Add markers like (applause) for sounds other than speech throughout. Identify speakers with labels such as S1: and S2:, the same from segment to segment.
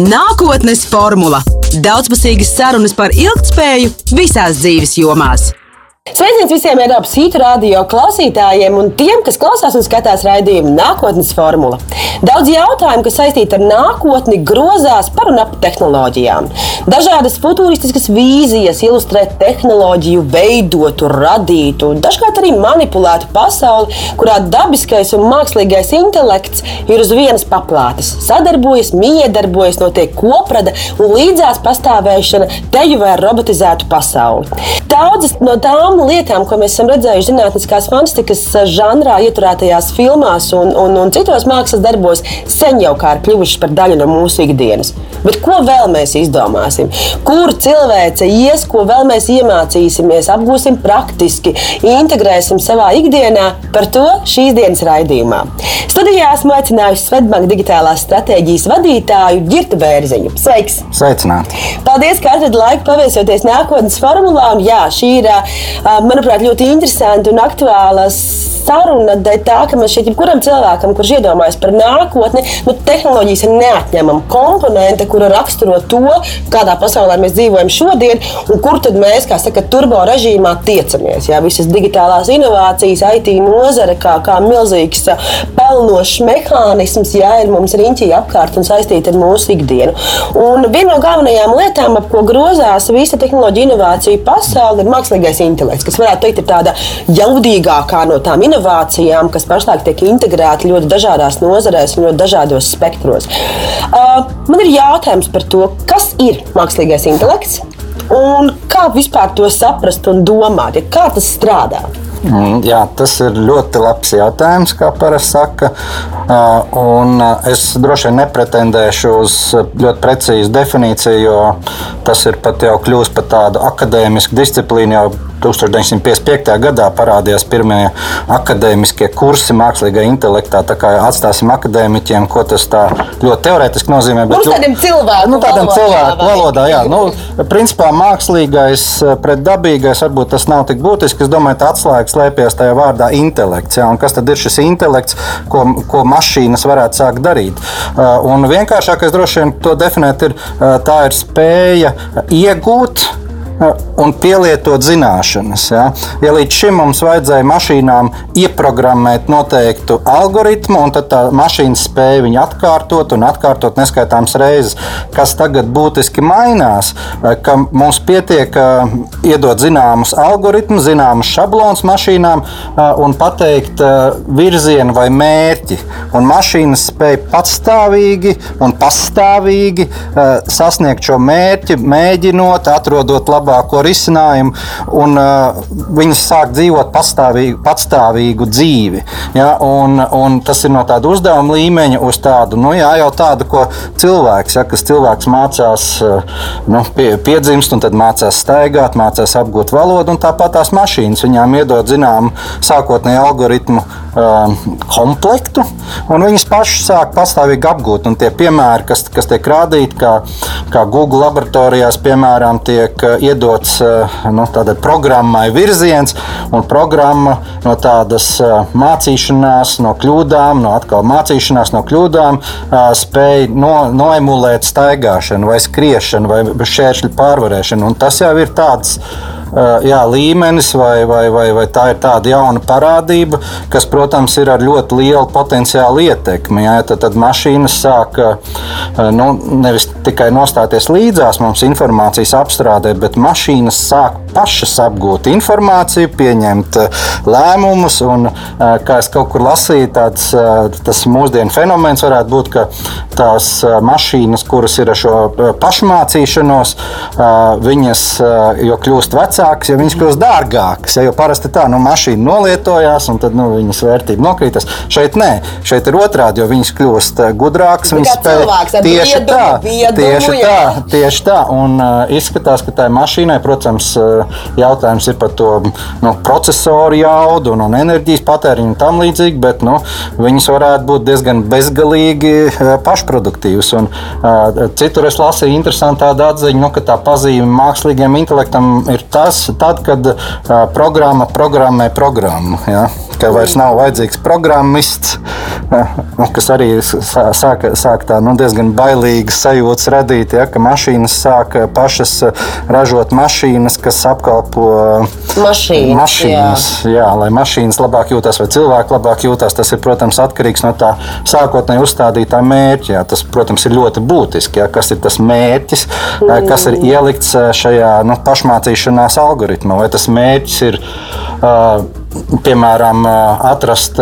S1: Nākotnes formula - daudzpusīgas sarunas par ilgspēju visās dzīves jomās.
S2: Sveiciens visiem Eiropas Sītu radio klausītājiem un tiem, kas klausās un skatās raidījumu nākotnes formula. Daudz jautājumu, kas saistīti ar nākotni, grozās par un ap tehnoloģijām. Dažādas futuristiskas vīzijas ilustrē tehnoloģiju veidotu, radītu, dažkārt arī manipulētu pasauli, kurā dabiskais un mākslīgais intelekts ir uz vienas paplātes, sadarbojas, miedarbojas, notiek koprada un līdzās pastāvēšana teju vai robotizētu pasauli. Daudzas no tām tām lietām, ko mēs esam redzējuši zinātniskās fantastikas žanrā, ieturētajās filmās un, un, un citos mākslas darbos, sen jau kā ir kļuvušas par daļu no mūsu ikdienas. Bet ko vēl mēs izdomāsim? Kur cilvēce ies, ko vēl mēs iemācīsimies, apgūsim praktiski, integrēsim savā ikdienā, par to šīs dienas raidījumā. Studijā esmu aicinājusi Svetbanka digitālās stratēģijas vadītāju Girtu Bērziņu. Sveiks!
S3: Sveicināti!
S2: Paldies, ka atradāt laiku paviesoties nākotnes formulā. Un, jā, šī ir manuprāt, ļoti interesanta un aktuāla saruna dēļ tā, ka man šķiet, jebkuram cilvēkam, kurš iedomājas par nākotni, nu, tehnoloģijas ir neatņemama komponente, kura raksturo to, kādā pasaulē mēs dzīvojam šodien, un kur tad mēs, kā saka, turbo režīmā tiecamies. Jā, visas digitālās inovācijas, IT nozare kā, kā milzīgs pelnošs mehānisms, jā, ir mums riņķī apkārt un saistīta ar mūsu ikdienu. Un viena no galvenajām lietām, ap ko grozās visa tehnoloģija inovācija pasaule, ir mākslīgais intelekts, kas varētu teikt ir tāda jaudīgākā no tām inovācijām, kas pašlaik tiek integrēti ļoti dažādās nozarēs un ļoti dažādos spektros. Uh, man ir jautājums par to, kas ir mākslīgais intelekts un kā vispār to saprast un domāt, ja kā tas strādā.
S3: Mm, jā, tas ir ļoti labs jautājums, kā parasti saka. Un es droši vien nepretendēšu uz ļoti precīzu definīciju, jo tas ir pat jau kļūst par tādu akadēmisku disciplīnu. Jau 1955. gadā parādījās pirmie akadēmiskie kursi mākslīgā intelektā. Tā kā atstāsim akadēmiķiem, ko tas tā ļoti teorētiski nozīmē.
S2: Bet, nu, tādiem cilvēku,
S3: nu, tādiem valodā, cilvēku valodā, jā, nu, principā mākslīgais pret dabīgais varbūt tas nav tik būtiski. Es domāju, tā atslēga slēpjas tajā vārdā intelekts. Jā, un kas tad ir šis intelekts, ko, ko mašīnas varētu sākt darīt? Un vienkāršākais droši vien to definēt ir tā ir spēja iegūt un pielietot zināšanas. Ja? ja līdz šim mums vajadzēja mašīnām ieprogrammēt noteiktu algoritmu, un tad tā mašīna spēja viņu atkārtot un atkārtot neskaitāmas reizes, kas tagad būtiski mainās, ka mums pietiek iedot zināmus algoritmus, zināmus šablonus mašīnām un pateikt virzienu vai mērķi. Un mašīnas spēja patstāvīgi un pastāvīgi sasniegt šo mērķi, mēģinot, atrodot labāk labāko risinājumu, un uh, viņas sāk dzīvot pastāvīgu, patstāvīgu dzīvi. Ja? Un, un tas ir no tāda uzdevuma līmeņa uz tādu, nu, jā, jau tādu, ko cilvēks, ja, kas cilvēks mācās, uh, nu, pie, piedzimst, un tad mācās staigāt, mācās apgūt valodu, un tāpat tās mašīnas viņām iedod zināmu sākotnēju algoritmu uh, komplektu, un viņas pašas sāk pastāvīgi apgūt. Un tie piemēri, kas, kas tiek rādīti, kā, kā Google laboratorijās, piemēram, tiek uh, iedots uh, nu, programmai virziens, un programma no tādas uh, mācīšanās, no kļūdām, no atkal mācīšanās no kļūdām, uh, spēj no, noemulēt staigāšanu, vai skriešanu, vai šķēršļu pārvarēšanu. Un tas jau ir tāds Eh, jā, līmenis, vai, vai, vai, vai tā ir tāda jauna parādība, kas, protams, ir ar ļoti lielu potenciālu ietekmi. Jā, tad, tad mašīnas sāk eh, nu, nevis tikai nostāties līdzās mums informācijas apstrādē, bet mašīnas sāk pašas apgūt informāciju, pieņemt eh, lēmumus. Un, kā es kaut kur lasīju, tāds, tas mūsdienu fenomens varētu būt, ka tās mašīnas, kuras ir ar šo pašmācīšanos, viņas, jo kļūst vecākas, ja viņas kļūst dārgākas. Ja, jo parasti tā, nu, mašīna nolietojās, un tad nu, viņas vērtība nokrītas. Šeit nē, šeit ir otrādi, jo viņas kļūst eh, gudrākas. Viņas spēj tieši tā, tieši tā, tieši tā. Un izskatās, ka tai mašīnai, protams, jautājums ir par to nu, procesoru jaudu un, un enerģijas patēriņu un tam līdzīgi, bet nu, viņas varētu būt diezgan bezgalīgi pašproduktīvas. Un, citur es lasīju interesantu atziņu, nu, ka tā pazīme mākslīgiem intelektam ir tas, tad, kad programma programmē programmu. Ja? ka vairs nav vajadzīgs programmists, nu, kas arī sāk, sāk tā nu, diezgan bailīgas sajūtas radīt, ja, ka mašīnas sāk pašas ražot mašīnas, kas apkalpo
S2: mašīnas.
S3: mašīnas jā. Jā, lai mašīnas labāk jūtas vai cilvēki labāk jūtas, tas ir, protams, atkarīgs no tā sākotnēji uzstādītā mērķa. Jā. Tas, protams, ir ļoti būtiski, jā, kas ir tas mērķis, mm. kas ir ielikts šajā nu, pašmācīšanās algoritmā. Vai tas mērķis ir uh, piemēram, atrast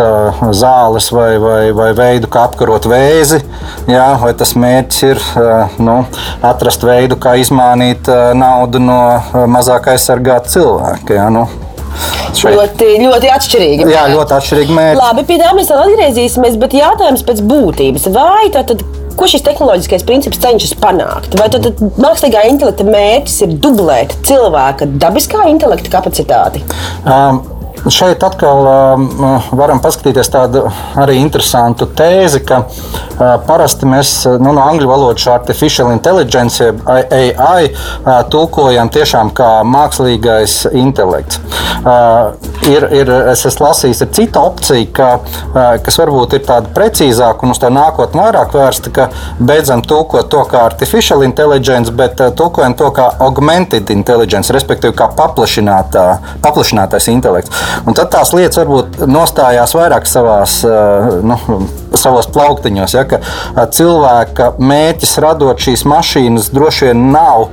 S3: zāles vai, vai, vai veidu, kā apkarot vēzi, jā, vai tas mērķis ir nu, atrast veidu, kā izmainīt naudu no mazāk aizsargāta cilvēka. Jā, nu.
S2: Šeit. Ļoti, ļoti atšķirīgi.
S3: Jā, ļoti atšķirīgi mērķi.
S2: Labi, pie tā mēs vēl atgriezīsimies, bet jautājums pēc būtības. Vai tad, ko šis tehnoloģiskais princips cenšas panākt? Vai tad, tad mākslīgā intelekta mērķis ir dublēt cilvēka dabiskā intelekta kapacitāti?
S3: Um, Šeit atkal um, varam paskatīties tādu arī interesantu tēzi, ka uh, parasti mēs nu, no angļu valodas artificial intelligence, AI, uh, tulkojam tiešām kā mākslīgais intelekts. Uh, ir, ir, es esmu lasījis, ir cita opcija, ka, kas varbūt ir tāda precīzāka un uz tā nākotnē vairāk vērsta, ka beidzam tulkot to kā artificial intelligence, bet tulkojam to kā augmented intelligence, respektīvi kā paplašinātais intelekts. Un tad tās lietas varbūt nostājās vairāk savās, eh, nu, savos plauktiņos. Ja, cilvēka mērķis radot šīs mašīnas droši vien nav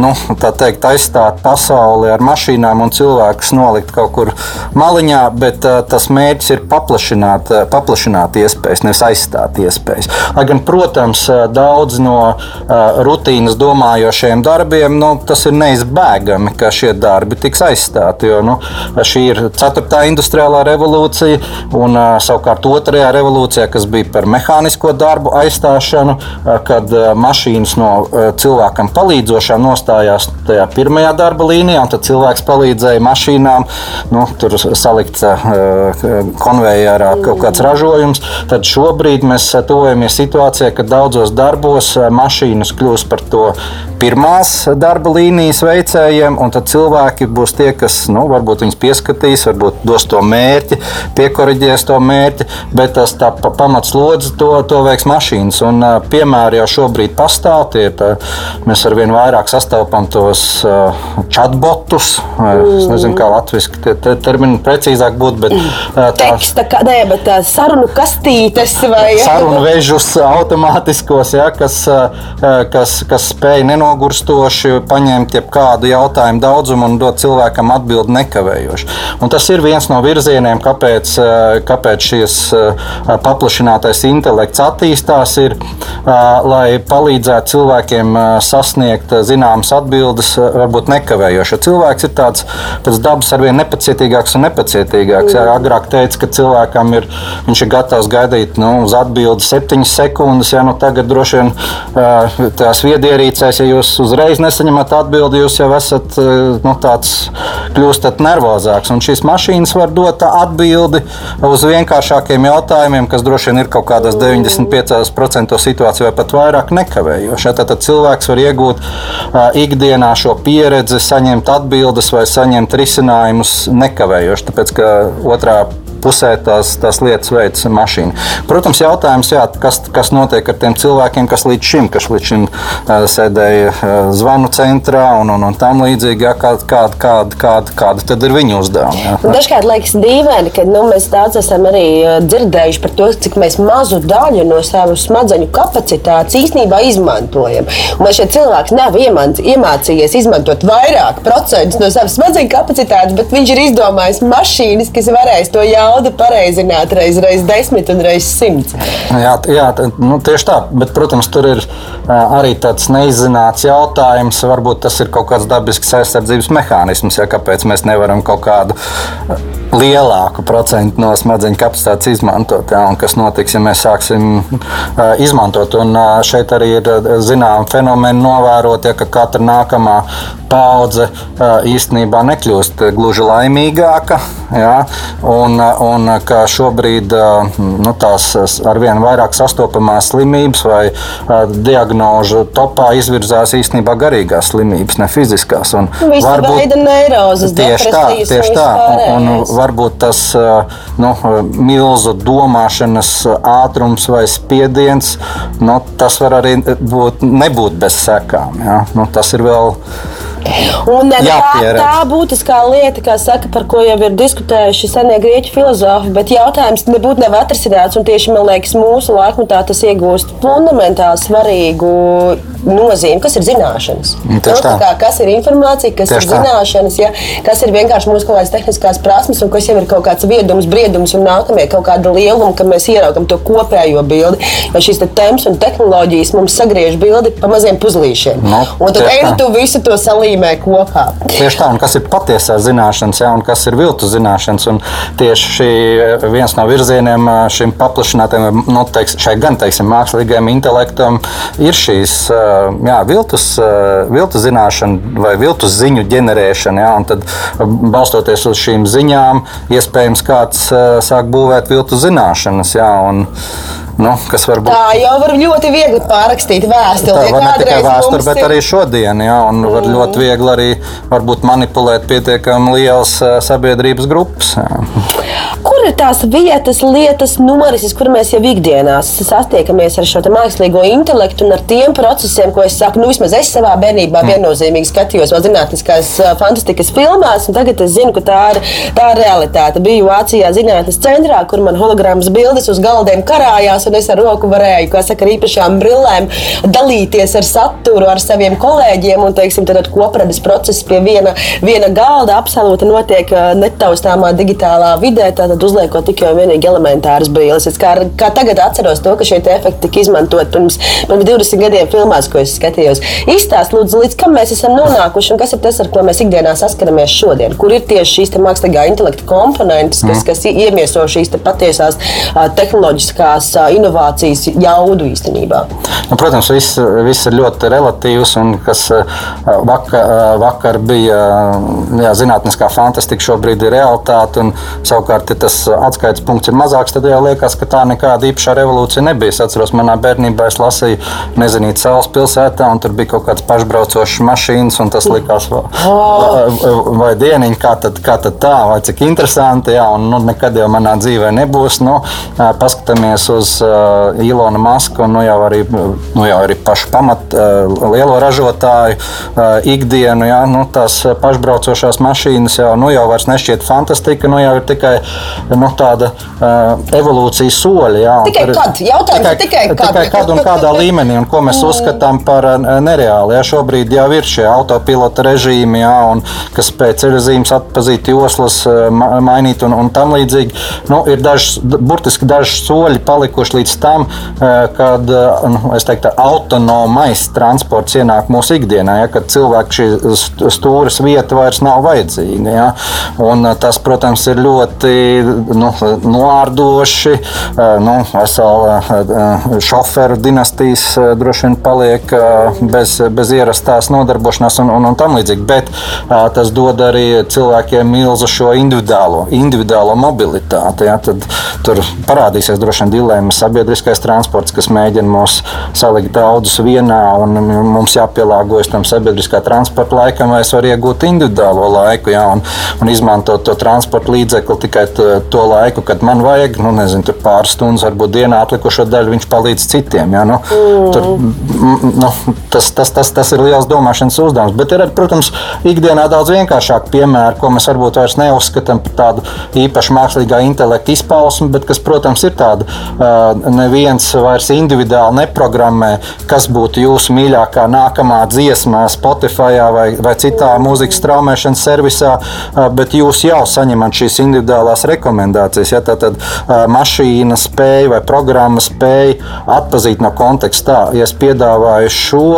S3: nu, teikt, aizstāt pasauli ar mašīnām un cilvēkus nolikt kaut kur maliņā, bet tas mērķis ir paplašināt, paplašināt iespējas, nevis aizstāt iespējas. Lai gan, protams, daudz no rutīnas domājošiem darbiem, nu, tas ir neizbēgami, ka šie darbi tiks aizstāti. Jo, nu, šī ir ceturtā industriālā revolūcija, un savukārt otrajā revolūcijā, kas bija par mehānisko darbu aizstāšanu, kad mašīnas no cilvēkam palīdzošām nostājās tajā pirmajā darba līnijā, un tad cilvēks palīdzēja mašīnām nu, salikt konvejerā kaut kāds ražojums. Tad šobrīd mēs tuvojamies situācijai, ka daudzos darbos mašīnas kļūst par to pirmās darba līnijas veicējiem, un tad cilvēki būs tie, kas nu, varbūt viņus pieskatīs, varbūt dos to mērķi, piekoriģēs to mērķi, bet tas tā pamatslodzi to, to veiks mašīnas. Un, piemēri jau šobrīd pastāv. Tie, tā, mēs ar vien vairāk sastopam tos chatbotus. Es nezinu, kā latviešu tie, tie termini precīzāk būtu. Bet,
S2: tā, Teksta, kā, nē, bet tā sarunu kastītes vai
S3: sarunu vežus automātiskos, ja, kas, kas, kas spēj nenogurstoši paņemt jebkādu jautājumu daudzumu un dot cilvēkam atbildi nekavējoši. Un tas ir viens no virzieniem, kāpēc, kāpēc šis eh, paplašinātais intelekts attīstās, ir, lai palīdzētu cilvēkiem sasniegt zināmas atbildes, varbūt nekavējoši. Jo cilvēks ir tāds pēc dabas arvien nepacietīgāks un nepacietīgāks. Jā, agrāk teica, ka cilvēkam ir, viņš ir gatavs gaidīt nu, uz atbildi septiņas sekundes, ja nu tagad droši vien tās viedierīcēs, ja jūs uzreiz nesaņemat atbildi, jūs jau esat nu, tāds kļūstat nervozāks. Un šīs mašīnas var dot atbildi uz vienkāršākiem jautājumiem, kas droši vien ir kaut kādās 95% situācijā vai pat vairāk nekavējoši. Tad cilvēks var iegūt uh, ikdienā šo pieredzi, saņemt atbildes vai saņemt risinājumus nekavējoši. Tāpēc, ka otrā pusē tās, tās lietas veids mašīna. Protams, jautājums, jā, kas, kas notiek ar tiem cilvēkiem, kas līdz šim, kas līdz šim uh, sēdēja uh, zvanu centrā un, un, un tam līdzīgi, jā, kāda, kāda, kāda, kāda, kāda tad ir viņu uzdevumi. Jā.
S2: Dažkārt liekas dīvaini, ka nu, mēs daudz esam arī dzirdējuši par to, cik mazu daļu no savas smadzeņu kapacitātes īstenībā izmantojam. Un vai šie cilvēki nav iemācījies izmantot vairāk procentus no savas smadzeņu kapacitātes, bet viņš ir izdomājis mašīnas, kas varēs to jau nauda pareizināt reiz, reiz desmit un reiz simts.
S3: Jā, jā nu, tieši tā. Bet, protams, tur ir arī tāds neizzināts jautājums. Varbūt tas ir kaut kāds dabisks aizsardzības mehānisms, ja, kāpēc mēs nevaram kaut kādu lielāku procentu no smadzeņu kapacitātes izmantot. Ja, kas notiks, ja mēs sāksim izmantot? Un, šeit arī ir zināms fenomeni novērot, ja, ka katra nākamā paudze īstenībā nekļūst gluži laimīgāka. Ja, un, un ka šobrīd nu, tās arvien vairāk sastopamās slimības vai diagnožu topā izvirzās īstenībā garīgās slimības, ne fiziskās. Un
S2: Visa varbūt, veida neirozes,
S3: tieši tā, tieši tā. Un, un varbūt tas nu, milzu domāšanas ātrums vai spiediens, nu, tas var arī būt, nebūt bez sekām. Ja? Nu, tas ir vēl
S2: Un tā, tā būtiskā lieta, saka, par ko jau ir diskutējuši senie grieķu filozofi, bet jautājums nebūtu nav atrisināts. Tieši man liekas, mūsu laikmetā tas iegūst fundamentāli svarīgu nozīmi, kas ir zināšanas.
S3: Nu, kā,
S2: kas ir informācija, kas Tieši ir tā. zināšanas, ja? kas ir vienkārši mūsu kaut kādas tehniskās prasmes, un kas jau ir kaut kāds viedums, briedums un nākamie kaut kāda lieluma, kad mēs ieraugam to kopējo bildi. Jo šīs te temps un tehnoloģijas mums sagriež bildi pa maziem puzlīšiem.
S3: No,
S2: nu, un tad ej, tu visu to salīmē kopā.
S3: Tieši tā, un kas ir patiesā zināšanas, ja, un kas ir viltu zināšanas. Tieši viens no virzieniem šim paplašinātajam, nu, teiks, šai gan teiksim, mākslīgajam intelektam ir šīs jā, viltus, viltus zināšanu vai viltus ziņu ģenerēšana. Jā, tad, balstoties uz šīm ziņām, iespējams, kāds sāk būvēt viltus zināšanas. Jā, un, Nu, varbūt...
S2: Tā jau var ļoti viegli pārrakstīt vēstuli.
S3: Tā var ne tikai vēsturi, bet ir... arī šodien. Jā, un mm. var ļoti viegli arī manipulēt pietiekami liels sabiedrības grupas. Jā.
S2: Kur ir tās vietas, lietas, numurises, kur mēs jau ikdienā sastiekamies ar šo mākslīgo intelektu un ar tiem procesiem, ko es saku, nu, vismaz es savā bērnībā mm. viennozīmīgi skatījos vēl zinātniskās fantastikas filmās, un tagad es zinu, ka tā ir, tā ir realitāte. Biju Vācijā zinātnes centrā, kur man hologrammas bildes uz galdiem karājās un es ar roku varēju, kā saka, ar īpašām brillēm dalīties ar saturu, ar saviem kolēģiem. Un, teiksim, tad kopradas process pie viena, viena galda absolūti notiek netaustāmā digitālā vidē, tātad uzliekot tikai un vienīgi elementāras brilles. Es kā, kā tagad atceros to, ka šie efekti tika izmantot pirms, pirms 20 gadiem filmās, ko es skatījos. Izstāst, lūdzu, līdz kam mēs esam nonākuši un kas ir tas, ar ko mēs ikdienā saskaramies šodien. Kur ir tieši šīs mākslīgā intelekta komponentes, kas, mm. kas iemieso šīs te patiesās tehnoloģiskās inovācijas jaudu īstenībā?
S3: Nu, protams, viss, viss ir ļoti relatīvs. Kas vakar, vakar bija jā, zinātniskā fantastika, šobrīd ir realitāte. Savukārt, ja tas atskaites punkts ir mazāks, tad jau liekas, ka tā nekāda īpašā revolūcija nebija. Es atceros, manā bērnībā es lasīju Nezinīt Saules pilsētā, un tur bija kaut kādas pašbraucošas mašīnas, un tas likās, vai, vai dieniņi, kā tad, kā tad tā, vai cik interesanti. Jā, un nu, nekad jau manā dzīvē nebūs. Nu, paskatāmies uz uh, Ilona Maska un nu, jau arī, nu, jau arī pašu pamat uh, lielo ražotāju uh, ikdienu. Jā, nu, tās pašbraucošās mašīnas jau, nu, jau vairs nešķiet fantastika, nu, jau ir tikai nu, tāda uh, evolūcijas soļa. Jā,
S2: tikai par, kad? Jautājums tikai, tikai kad?
S3: Tikai kad un kādā līmenī, un ko mēs mm. uzskatām par nereāli. Jā, šobrīd jau ir šie autopilota režīmi, jā, un, kas spēj ceļojumus atpazīt, joslas uh, mainīt un, un tam līdzīgi. Nu, ir dažs, burtiski daži soļi palikuši līdz tam, kad nu, teiktu, autonomais transports ienāk mūsu ikdienā, ja, kad cilvēku šī stūres vieta vairs nav vajadzīga. Ja. Un tas, protams, ir ļoti nu, noārdoši. Nu, Vesela šoferu dinastijas droši vien paliek bez, bez ierastās nodarbošanās un, un, un tam līdzīgi. Bet tas dod arī cilvēkiem milzu šo individuālo, individuālo mobilitāti. Ja. Tad tur parādīsies droši vien dilemmas sabiedriskais transports, kas mēģina mūs salikt daudzus vienā, un mums jāpielāgojas tam sabiedriskā transporta laikam, vai es varu iegūt individuālo laiku jā, un, un izmantot to transporta līdzekli tikai to laiku, kad man vajag, nu, nezinu, pāris stundas, varbūt dienā atlikušo daļu viņš palīdz citiem. Jā, nu, mm. tur, nu, tas, tas, tas, tas ir liels domāšanas uzdevums, bet ir, protams, ikdienā daudz vienkāršāk piemēri, ko mēs varbūt vairs neuzskatām par tādu īpašu mākslīgā intelekta izpausmi, bet kas, protams, ir tāda neviens vairs individuāli neprogrammē, kas būtu jūsu mīļākā nākamā dziesmā, Spotify vai, vai citā mūzikas straumēšanas servisā, bet jūs jau saņemat šīs individuālās rekomendācijas. Ja, tad, mašīna spēja vai programma spēja atpazīt no konteksta. Ja es piedāvāju šo,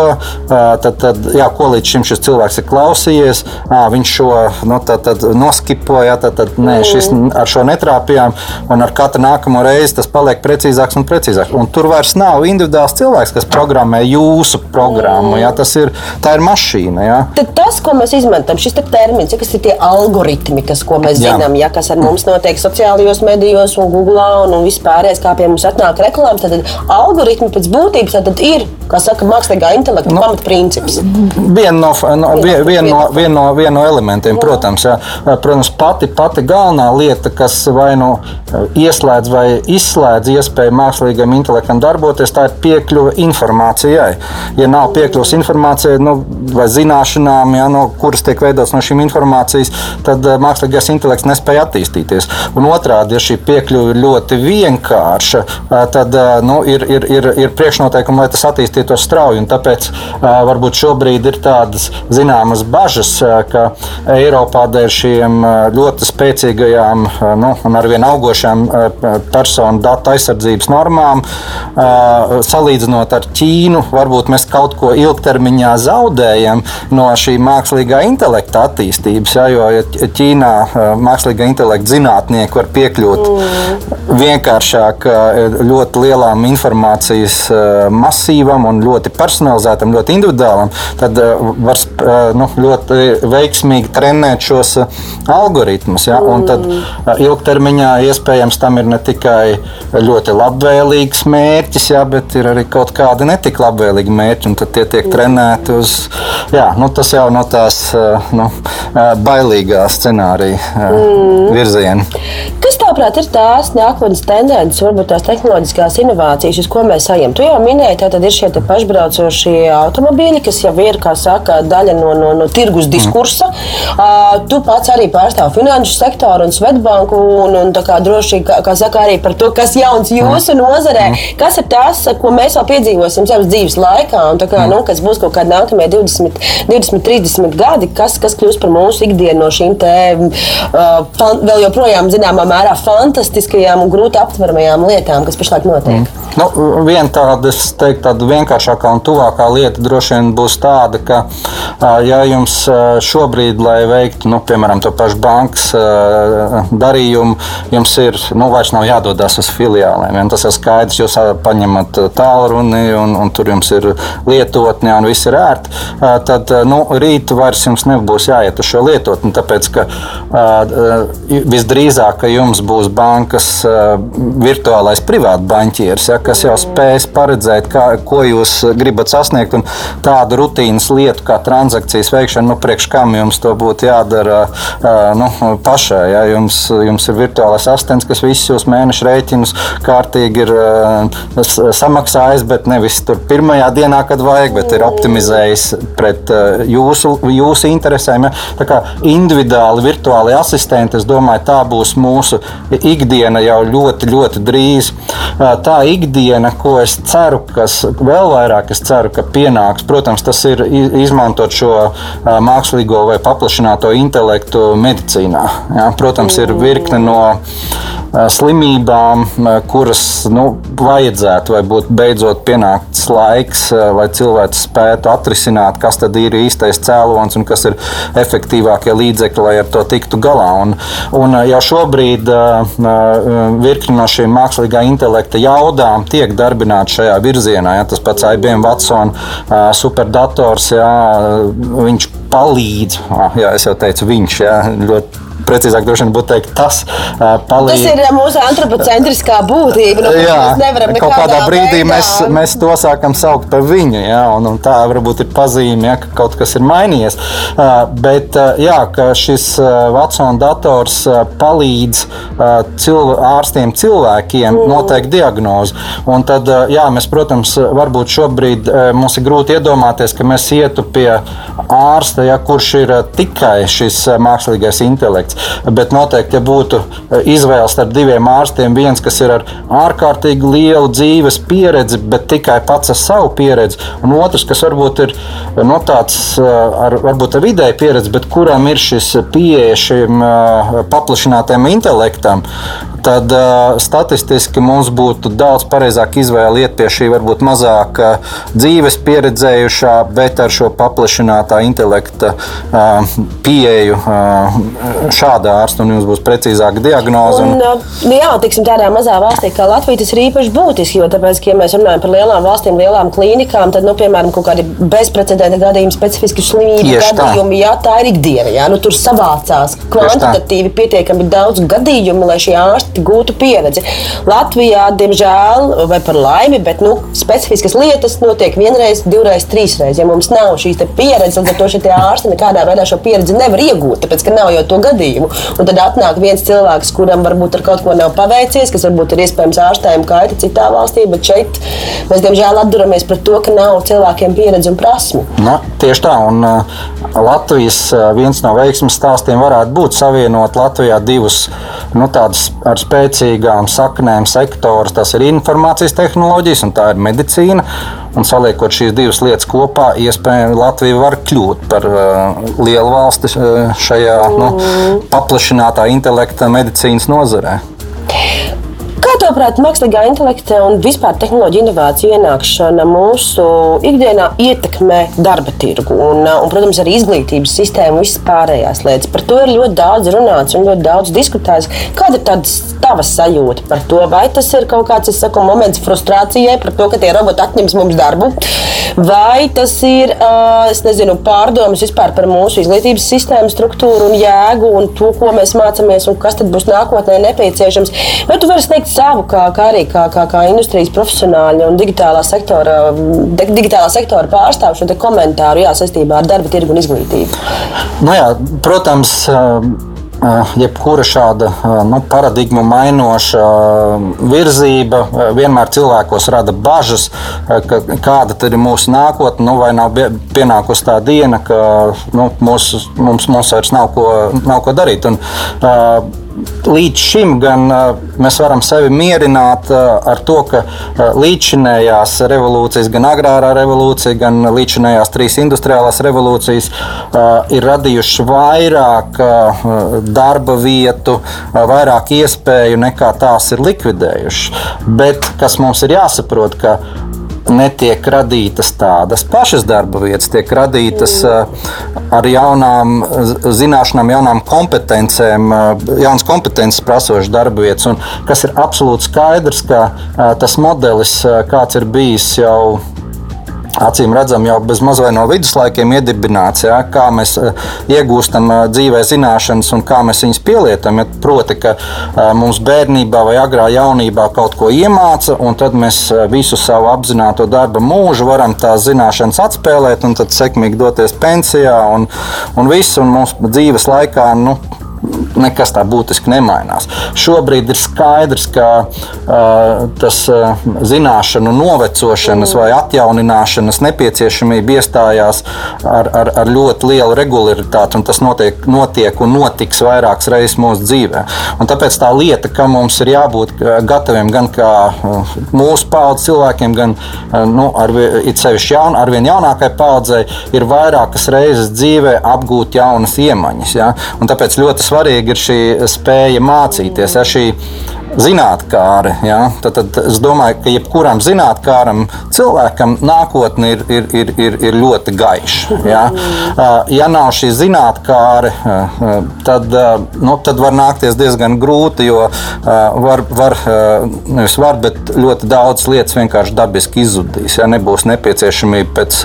S3: tad, tad jā, ko līdz šim šis cilvēks ir klausījies, viņš šo nu, tad, tad noskipoja, tad, tad nē, šis ar šo netrāpījām, un ar katru nākamo reizi tas paliek precīzāks un precīzāks. Un tur vairs nav individuāls cilvēks, kas programmē jūsu programmu. Ja, tas ir, ir mašīna. Ja.
S2: Tad tas, ko mēs izmantojam, šis te termins, ja, kas ir tie algoritmi, kas, ko mēs jā. zinām, ja, kas ar mums notiek sociālajos medijos un Google un, un vispārējais, kā pie mums atnāk reklāmas, tad algoritmi pēc būtības tad ir, kā saka, mākslīgā intelekta nu, pamatprincips.
S3: Viena no, no, vien, vien no, vien no, vien no elementiem, jā. protams. Jā. Protams, pati, pati galvenā lieta, kas vai nu ieslēdz vai izslēdz iespēju mākslīgam intelektam darboties, tā ir piekļuve informācijai. Ja nav piekļuves informācijai nu, vai zināšanām, ja, no kuras tiek veidotas no šīm informācijas, tad mākslīgais intelekts nespēja attīstīties. Un otrādi, ja šī piekļuve ir ļoti vienkārša, tad nu, ir, ir, ir, ir priekšnoteikumi, lai tas attīstītos strauji. Tāpēc varbūt šobrīd ir tādas zināmas bažas, ka Eiropā dēļ šiem ļoti spēcīgajām nu, un arvien augošām personu datu aizsardzības normām, salīdzinot ar Ķīnu, varbūt mēs kaut ko ilgtermiņā zaudējam no šī mākslīgā intelekta attīstības. Ja, jo Ķīnā mākslīgā intelekta zinātnieki var piekļūt mm. vienkāršāk ļoti lielām informācijas masīvam un ļoti personalizētam, ļoti individuālam, tad var nu, ļoti veiksmīgi trenēt šos algoritmus. Ja? Un tad ilgtermiņā iespējams tam ir ne tikai ļoti labvēlīgs mērķis, ja, bet ir arī kaut kādi netik labvēlīgi mērķi, un tad tie tiek trenēti uz, jā, nu, tas jau no tās nu, bailīgā scenārija mm. virziena.
S2: Kas tāprāt ir tās nākotnes tendences, varbūt tās tehnoloģiskās inovācijas, uz ko mēs ejam? Tu jau minēji, tā tad ir šie pašbraucošie automobīļi, kas jau ir, kā saka, daļa no, no, no tirgus diskursa. Mm. Uh, tu pats arī pārstāv finanšu sektoru un Svetbanku, un, un droši, kā, kā saka, arī par to, kas jauns jūsu mm. nozarē. Mm. Kas ir tas, ko mēs vēl piedzīvosim savas dzīves laikā, un kā, mm. nu, kas būs kaut kādi nākamie 20, 20 30 gadi, kas, kas kļūs par mūsu ikdienu no šīm te uh, fan, vēl joprojām zināmā mērā fantastiskajām un grūti aptveramajām lietām, kas pašlaik notiek. Mm.
S3: Nu, viena tāda, teiktu, tāda vienkāršākā un tuvākā lieta droši vien būs tāda, ka, ja jums šobrīd, lai veiktu, nu, piemēram, to pašu bankas darījumu, jums ir, nu, vairs nav jādodas uz filiālēm. Ja, tas ir skaidrs, jūs paņemat tālruni un, un tur jums ir lietotne un viss ir ērti. Tad, nu, rīt vairs jums nebūs jāiet uz šo lietotni, tāpēc, ka visdrīzāk, ka jums būs bankas virtuālais privātbaņķieris. Ja, kas jau spējas paredzēt, kā, ko jūs gribat sasniegt. Tādu rutīnas lietu kā transakcijas veikšana, nu, priekš kam jums to būtu jādara nu, pašai. Ja? Jums, jums ir virtuālais asistents, kas visus jūs mēnešu rēķinus kārtīgi ir samaksājis, bet nevis tur pirmajā dienā, kad vajag, bet ir optimizējis pret jūsu, jūsu interesēm. Ja? Tā kā individuāli virtuāli asistenti, es domāju, tā būs mūsu ikdiena jau ļoti, ļoti drīz. Tā ikdiena, ko es ceru, kas vēl vairāk es ceru, ka pienāks, protams, tas ir izmantot šo mākslīgo vai paplašināto intelektu medicīnā. Ja? Protams, ir virkne no slimībām, kuras nu, vajadzētu, vai būtu beidzot pienācis laiks, lai cilvēks spētu atrisināt, kas tad ir īstais cēlonis un kas ir efektīvākie līdzekļi, lai ar to tiktu galā. Un, un jau šobrīd virkni no šīm mākslīgā intelekta jaudām tiek darbināti šajā virzienā. Ja, tas pats IBM Watson superdators, ja, viņš palīdz, jā, es jau teicu, viņš jā, ļoti precīzāk droši vien būtu teikt, tas palīdz.
S2: Tas ir mūsu antropocentriskā būtība. Nu, jā,
S3: mēs kaut kādā brīdī veidā. mēs, mēs to sākam saukt par viņu, jā, un, un tā varbūt ir pazīme, ja, ka kaut kas ir mainījies. Bet jā, ka šis Vatsona dators palīdz cilv ārstiem cilvēkiem mm. noteikt diagnozi. Un tad, jā, mēs, protams, varbūt šobrīd mums ir grūti iedomāties, ka mēs ietu pie ārsta, ja, kurš ir tikai šis mākslīgais intelekts. Bet noteikti, ja būtu izvēle starp diviem ārstiem, viens, kas ir ar ārkārtīgi lielu dzīves pieredzi, bet tikai pats ar savu pieredzi, un otrs, kas varbūt ir no tāds ar, varbūt ar vidēju pieredzi, bet kuram ir šis pieeja šim paplašinātajam intelektam, tad uh, statistiski mums būtu daudz pareizāk izvēle iet pie šī varbūt mazāk uh, dzīves pieredzējušā, bet ar šo paplašinātā intelekta uh, pieeju šādā ārsta, un jums būs precīzāka diagnoze.
S2: Un, un, nu, jā, tiksim, tādā mazā valstī kā Latvija tas ir īpaši būtiski, jo, tāpēc, ja mēs runājam par lielām valstīm, lielām klīnikām, tad, nu, piemēram, kaut kādi bezprecedenta gadījumi, specifiski slimību Tieši gadījumi, tā. jā, tā ir ikdiena. Jā, nu, tur savācās kvantitatīvi pietiekami daudz gadījumu, lai šie ārsti gūtu pieredzi. Latvijā, diemžēl, vai par laimi, bet nu, specifiskas lietas notiek vienreiz, divreiz, trīsreiz. Ja mums nav šīs pieredzes, tad to šie ārsti nekādā veidā šo pieredzi nevar iegūt, tāpēc ka nav jau to gadījumu. Un tad atnāk viens cilvēks, kuram varbūt ar kaut ko nav paveicies, kas varbūt ir iespējams ārstējuma kaita citā valstī, bet šeit mēs diemžēl atduramies pret to, ka nav cilvēkiem pieredzi un prasmu.
S3: Nu, tieši tā, un uh, Latvijas uh, viens no veiksmes stāstiem varētu būt savienot Latvijā divus nu, tādus ar spēcīgām saknēm sektorus. Tas ir informācijas tehnoloģijas un tā ir medicīna. Un saliekot šīs divas lietas kopā, iespējams, Latvija var kļūt par uh, lielu valsti uh, šajā nu, paplašinātā intelekta medicīnas nozarē.
S2: Kā tavuprāt, mākslīgā intelekta un vispār tehnoloģija inovāciju ienākšana mūsu ikdienā ietekmē darba tirgu un, un protams, arī izglītības sistēmu, visas pārējās lietas? Par to ir ļoti daudz runāts un ļoti daudz diskutēts. Kāda ir tava sajūta par to? Vai tas ir kaut kāds saku, moments frustrācijai par to, ka tie roboti atņems mums darbu, vai tas ir nezinu, pārdomas vispār par mūsu izglītības sistēmu, struktūru un jēgu un to, ko mēs mācāmies un kas tad būs nākotnē nepieciešams? Vai tu vari sniegt savu, kā, kā arī kā, kā, kā industrijas profesionāļi un digitālā sektora, digitālā sektora pārstāvju šo komentāru jā, saistībā ar darba tirgu un izglītību?
S3: Nu jā, protams. Jebkura šāda nu, paradigmu mainoša virzība vienmēr cilvēkos rada bažas, ka kāda ir mūsu nākotne, nu, vai nav pienākusi tā diena, ka nu, mūs, mums, mums vairs nav ko, nav ko darīt. Un, uh, līdz šim gan mēs varam sevi mierināt ar to, ka līdzinējās revolūcijas, gan agrārā revolūcija, gan līdzinējās trīs industriālās revolūcijas ir radījušas vairāk darba vietu, vairāk iespēju nekā tās ir likvidējušas. Bet kas mums ir jāsaprot, ka netiek radītas tādas pašas darba vietas, tiek radītas eh, ar jaunām zināšanām, jaunām kompetencēm, jaunas kompetences prasošas darba vietas. Un kas ir absolūti skaidrs, ka tas modelis, kāds ir bijis jau acīm redzam, jau bez mazliet no viduslaikiem iedibināts, ja, kā mēs eh, iegūstam eh, dzīvē zināšanas un kā mēs viņas pielietojam. Ja, proti, ka eh, mums bērnībā vai agrā jaunībā kaut ko iemāca, un tad mēs visu savu apzināto darba mūžu varam tās zināšanas atspēlēt, un tad sekmīgi doties pensijā un, un viss, un mums dzīves laikā. Nu, nekas tā būtiski nemainās. Šobrīd ir skaidrs, ka uh, tas uh, zināšanu novecošanas vai atjaunināšanas nepieciešamība iestājās ar, ar, ar ļoti lielu regularitāti, un tas notiek, notiek un notiks vairākas reizes mūsu dzīvē. Un tāpēc tā lieta, ka mums ir jābūt gataviem gan kā uh, mūsu paudzes cilvēkiem, gan uh, nu, ar, it sevišķi jaun, ar vien jaunākai paudzei, ir vairākas reizes dzīvē apgūt jaunas iemaņas. Ja? Un tāpēc ļoti svarīga ir šī spēja mācīties. Ja, šī zinātnē. Ja? Tad, tad es domāju, ka jebkuram zinātnēm cilvēkam nākotne ir, ir, ir, ir, ir ļoti gaiša. Ja? ja nav šī zinātnē, tad, nu, tad var nākties diezgan grūti, jo var, var nevis var, bet ļoti daudz lietas vienkārši dabiski izzudīs. Ja? Nebūs nepieciešamība pēc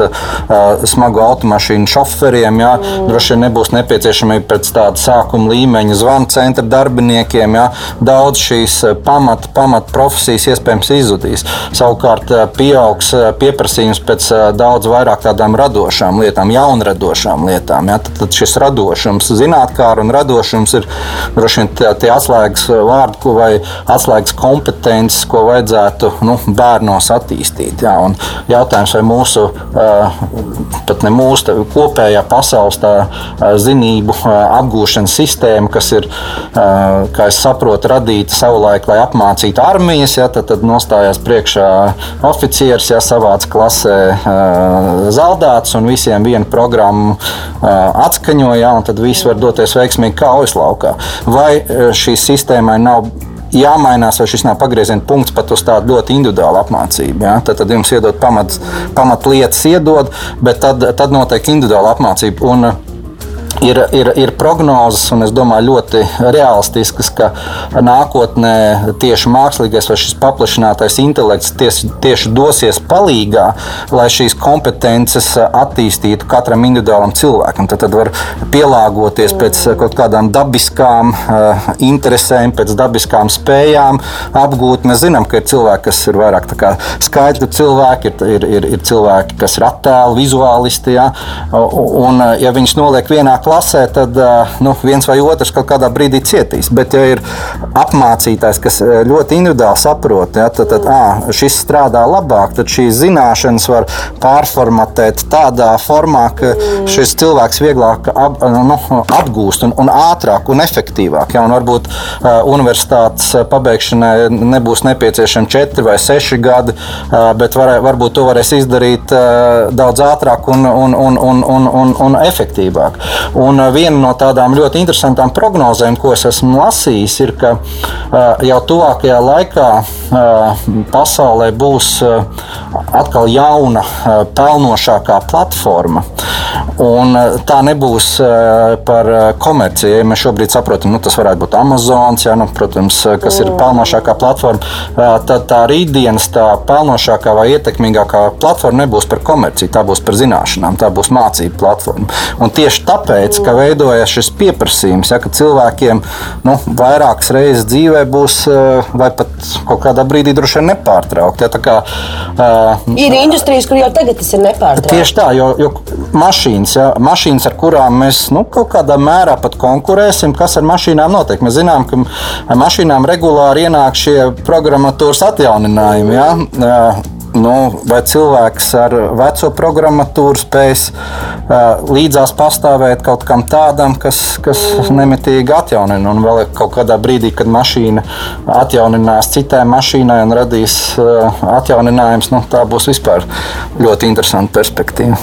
S3: smagu automašīnu šoferiem, ja? droši vien nebūs nepieciešamība pēc tāda sākuma līmeņa zvanu centra darbiniekiem. Ja? Daudz šīs šīs pamat, pamat profesijas iespējams izzudīs. Savukārt pieaugs pieprasījums pēc daudz vairāk tādām radošām lietām, jaunradošām lietām. Ja? Tad, tad šis radošums, zinātnē, un radošums ir droši vien tie, tie atslēgas vārdi vai atslēgas kompetences, ko vajadzētu nu, bērnos attīstīt. Ja? Un jautājums, vai mūsu, pat ne mūsu kopējā pasaules zinību apgūšanas sistēma, kas ir, kā es saprotu, radīta savulaik, lai apmācītu armijas, ja, tad, tad nostājās priekšā oficieris, ja savāds klasē zaldāts un visiem vienu programmu atskaņoja, un tad viss var doties veiksmīgi kaujas laukā. Vai šī sistēmai nav jāmainās, vai šis nav pagrieziena punkts pat uz tādu ļoti individuālu apmācību. Ja? Tad, tad jums iedod pamat, pamat lietas, iedod, bet tad, tad notiek individuāla apmācība. Un, ir, ir, ir prognozes, un es domāju, ļoti realistiskas, ka nākotnē tieši mākslīgais vai šis paplašinātais intelekts tieši, tieši dosies palīdzīgā, lai šīs kompetences attīstītu katram individuālam cilvēkam. Tad, tad var pielāgoties pēc kaut kādām dabiskām uh, interesēm, pēc dabiskām spējām apgūt. Mēs zinām, ka ir cilvēki, kas ir vairāk skaitļu cilvēki, ir, ir, ir, ir cilvēki, kas ir attēlu vizuālisti. Ja? Un, ja viņus noliek vienā klasē, tad nu, viens vai otrs kaut kādā brīdī cietīs. Bet, ja ir apmācītājs, kas ļoti individuāli saprot, ja, tad, tad à, šis strādā labāk, tad šīs zināšanas var pārformatēt tādā formā, ka šis cilvēks vieglāk ap, nu, apgūst un, un ātrāk un efektīvāk. Ja, un varbūt uh, universitātes pabeigšanai nebūs nepieciešami četri vai seši gadi, uh, bet var, varbūt to varēs izdarīt uh, daudz ātrāk un, un, un, un, un, un, un efektīvāk. Un uh, viena no tādām ļoti interesantām prognozēm, ko es esmu lasījis, ir, ka uh, jau tuvākajā laikā uh, pasaulē būs atkal jauna, pelnošākā platforma. Un tā nebūs par komerciju. Ja mēs šobrīd saprotam, nu, tas varētu būt Amazon, ja, nu, protams, kas ir pelnošākā platforma. Tad tā rītdienas tā pelnošākā vai ietekmīgākā platforma nebūs par komerciju, tā būs par zināšanām, tā būs mācību platforma. Un tieši tāpēc ka veidojas šis pieprasījums, ja, ka cilvēkiem nu, vairākas reizes dzīvē būs, eh, vai pat kaut kādā brīdī droši vien nepārtraukti. Ja, kā,
S2: uh, ir industrijas, kur jau tagad tas ir nepārtraukti.
S3: Tieši tā, jo, jo mašīnas, ja, mašīnas, ar kurām mēs nu, kaut kādā mērā pat konkurēsim, kas ar mašīnām notiek. Mēs zinām, ka mašīnām regulāri ienāk šie programmatūras atjauninājumi. Ja. Nu, vai cilvēks ar veco programmatūru spēs uh, līdzās pastāvēt kaut kam tādam, kas, kas nemitīgi atjaunina. Un vēl kaut kādā brīdī, kad mašīna atjauninās citai mašīnai un radīs uh, atjauninājums, nu, tā būs vispār ļoti interesanta perspektīva.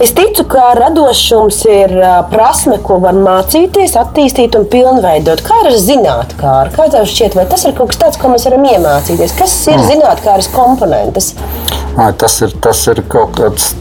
S2: Es ticu, ka radošums ir prasme, ko var mācīties, attīstīt un pilnveidot. Kā ar zinātnē, kā tev šķiet, vai tas ir kaut kas tāds, ko mēs varam iemācīties? Kas ir mm. zinātnīs komponentes?
S3: Ai, tas, ir, tas ir kaut kāds